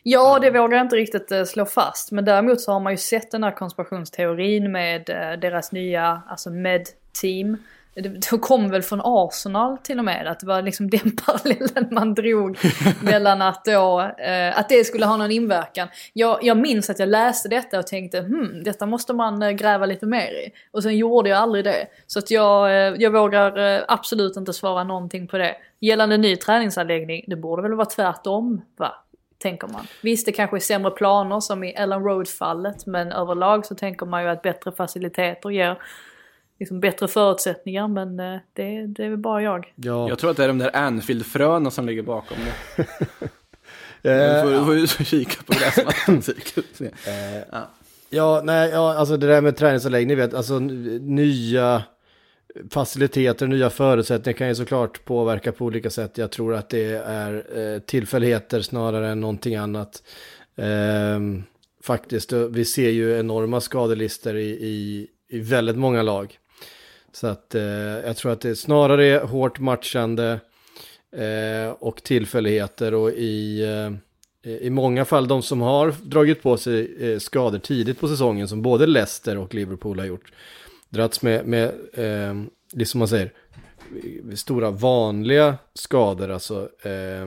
Ja, det vågar jag inte riktigt uh, slå fast. Men däremot så har man ju sett den här konspirationsteorin med uh, deras nya, alltså med-team. Det kom väl från Arsenal till och med, att det var liksom den parallellen man drog mellan att då, uh, att det skulle ha någon inverkan. Jag, jag minns att jag läste detta och tänkte, hmm, detta måste man gräva lite mer i. Och sen gjorde jag aldrig det. Så att jag, jag vågar absolut inte svara någonting på det. Gällande ny träningsanläggning, det borde väl vara tvärtom, va? Tänker man. Visst, det kanske är sämre planer som i Ellen Road-fallet, men överlag så tänker man ju att bättre faciliteter ger liksom bättre förutsättningar, men eh, det, det är väl bara jag. Ja. Jag tror att det är de där Anfield-fröna som ligger bakom det. Du får, får, kika på gräsmattan. ja. ja, nej, ja, alltså det där med träningsanläggning, ni vet, alltså nya faciliteter, nya förutsättningar kan ju såklart påverka på olika sätt. Jag tror att det är eh, tillfälligheter snarare än någonting annat. Eh, faktiskt, vi ser ju enorma skadelister i, i, i väldigt många lag. Så att eh, jag tror att det är snarare är hårt matchande eh, och tillfälligheter och i, eh, i många fall de som har dragit på sig eh, skador tidigt på säsongen som både Leicester och Liverpool har gjort dragits med, med eh, det som man säger, stora vanliga skador, alltså eh,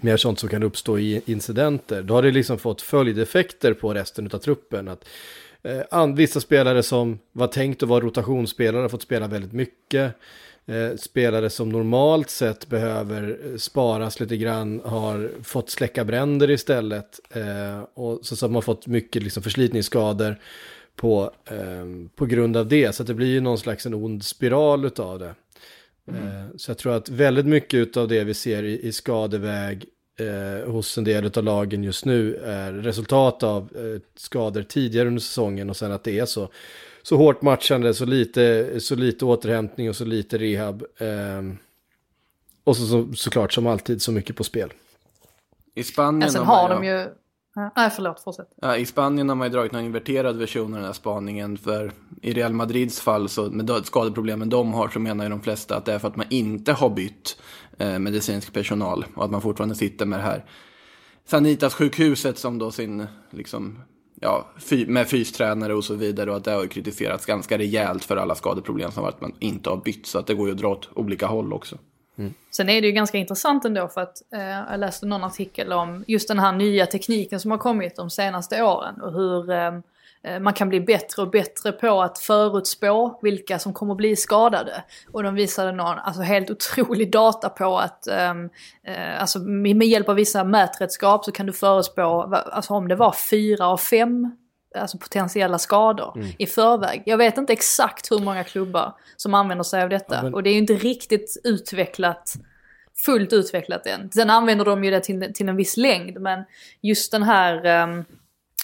mer sånt som kan uppstå i incidenter. Då har det liksom fått följdeffekter på resten av truppen. Att, eh, vissa spelare som var tänkt att vara rotationsspelare har fått spela väldigt mycket. Eh, spelare som normalt sett behöver eh, sparas lite grann har fått släcka bränder istället. Eh, och så, så har man fått mycket liksom, förslitningsskador på, eh, på grund av det. Så det blir ju någon slags en ond spiral utav det. Mm. Eh, så jag tror att väldigt mycket av det vi ser i, i skadeväg eh, hos en del av lagen just nu är resultat av eh, skador tidigare under säsongen och sen att det är så, så hårt matchande, så lite, så lite återhämtning och så lite rehab. Ehm, och så, så, såklart som alltid så mycket på spel. I Spanien ja, sen har de ju Nej, förlåt, fortsätt. Ja, I Spanien har man ju dragit någon inverterad version av den här spaningen. För i Real Madrids fall, så med skadeproblemen de har, så menar ju de flesta att det är för att man inte har bytt eh, medicinsk personal. Och att man fortfarande sitter med det här Sanitas sjukhuset som då sin, liksom, ja, fy, med fystränare och så vidare och att det har ju kritiserats ganska rejält för alla skadeproblem som varit att man inte har bytt så att det går ju att dra åt olika håll också. Mm. Sen är det ju ganska intressant ändå för att eh, jag läste någon artikel om just den här nya tekniken som har kommit de senaste åren och hur eh, eh man kan bli bättre och bättre på att förutspå vilka som kommer bli skadade. Och de visade någon alltså helt otrolig data på att ehm, eh, alltså med hjälp av vissa mätredskap så kan du förutspå alltså om det var fyra av fem alltså potentiella skador i förväg. Jag vet inte exakt hur många klubbar som använder sig av detta. Ja, men- Och det är ju inte riktigt utvecklat, fullt utvecklat än. Sen använder de ju det till, till en viss längd, men just den här, um,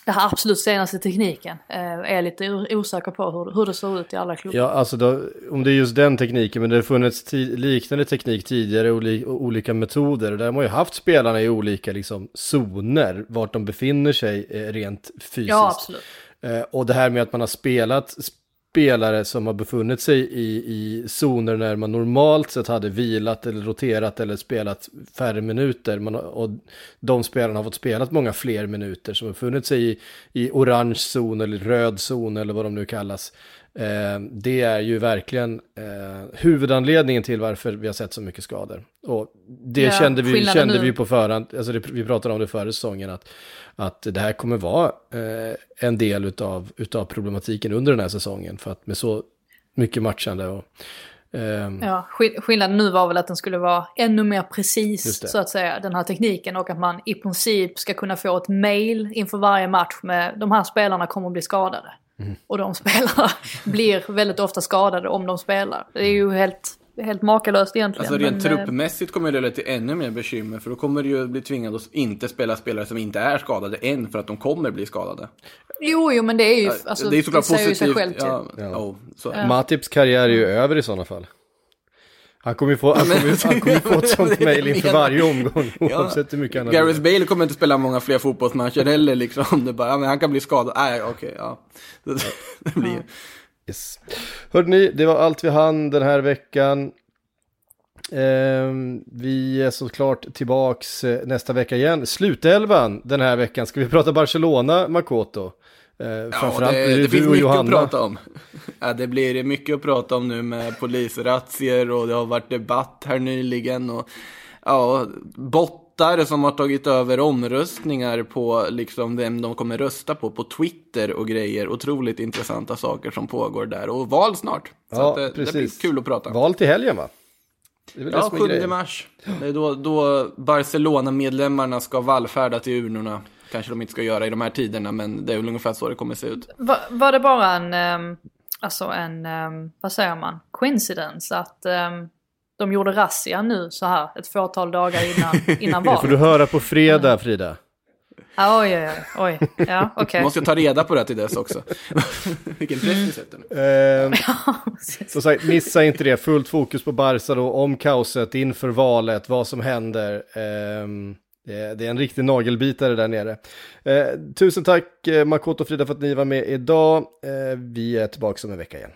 den här absolut senaste tekniken eh, är lite osäker på hur, hur det ser ut i alla klubbar. Ja, alltså då, om det är just den tekniken, men det har funnits liknande teknik tidigare och, och olika metoder. Och där har man ju haft spelarna i olika liksom, zoner, vart de befinner sig eh, rent fysiskt. Ja, absolut. Eh, och det här med att man har spelat spelare som har befunnit sig i, i zoner när man normalt sett hade vilat eller roterat eller spelat färre minuter. Man, och de spelarna har fått spelat många fler minuter som har befunnit sig i, i orange zon eller röd zon eller vad de nu kallas. Eh, det är ju verkligen eh, huvudanledningen till varför vi har sett så mycket skador. Och det Ja, kände, vi, kände nu- vi på förhand, alltså det, vi pratade om det före säsongen, att, att det här kommer vara eh, en del utav, utav problematiken under den här säsongen. För att med så mycket matchande och... ehm, Ja, skill- skillnaden nu var väl att den skulle vara ännu mer precis, så att säga, den här tekniken. Och att man i princip ska kunna få ett mail inför varje match med de här spelarna kommer att bli skadade. Mm. Och de spelarna blir väldigt ofta skadade om de spelar. Det är ju helt, helt makalöst egentligen. Alltså rent men, eh, truppmässigt kommer det leda till ännu mer bekymmer för då kommer det ju bli tvingade att inte spela spelare som inte är skadade än för att de kommer bli skadade. Jo, jo, men det är ju, alltså, det är såklart säger ju sig positivt. själv typ. ja, Ja. oh, så. det. Matips karriär är ju över i sådana fall. Han kommer ju få, han kommer, han kommer få ett sånt mejl inför varje omgång, Ja. oavsett hur mycket han har Gareth Bale kommer inte spela många fler fotbollsmatcher heller liksom. Det bara, ja, men han kan bli skadad. Nej, okej, ja. Det, det blir ju. Yes. Hörde ni, det var allt vi hann den här veckan. Ehm, vi är såklart tillbaks eh, nästa vecka igen. Slutelvan den här veckan. Ska vi prata Barcelona, Makoto? Eh, Ja, det, det det finns du och mycket att prata om. Ja, det blir mycket att prata om nu med polisrazzior och det har varit debatt här nyligen. Och, ja, bottar som har tagit över omröstningar på liksom vem de kommer rösta på på Twitter och grejer. Otroligt intressanta saker som pågår där. Och val snart. Så Ja, det, det blir precis. kul att prata. Val till helgen va? Ja, som är 7 grejen. mars. Det är då, då Barcelona-medlemmarna ska vallfärda till urnorna. Kanske de inte ska göra i de här tiderna, men det är väl ungefär så det kommer se ut. Var, var det bara en, ehm, alltså en, ehm, vad säger man, coincidence att ehm, de gjorde razzia nu så här ett fåtal dagar innan, innan Det får du valet? höra på fredag, Frida. Ja, oj, oj, oj, ja, okej. Måste jag ta reda på det till dess också. Vilken press vi sätter nu. Ehm, som sagt, missa inte det. Fullt fokus på Barca då, om kaoset inför valet, vad som händer. Ehm, det är- det är en riktig nagelbitare där nere. Eh, tusen tack eh, Makoto och Frida för att ni var med idag. Eh, vi är tillbaka om en vecka igen.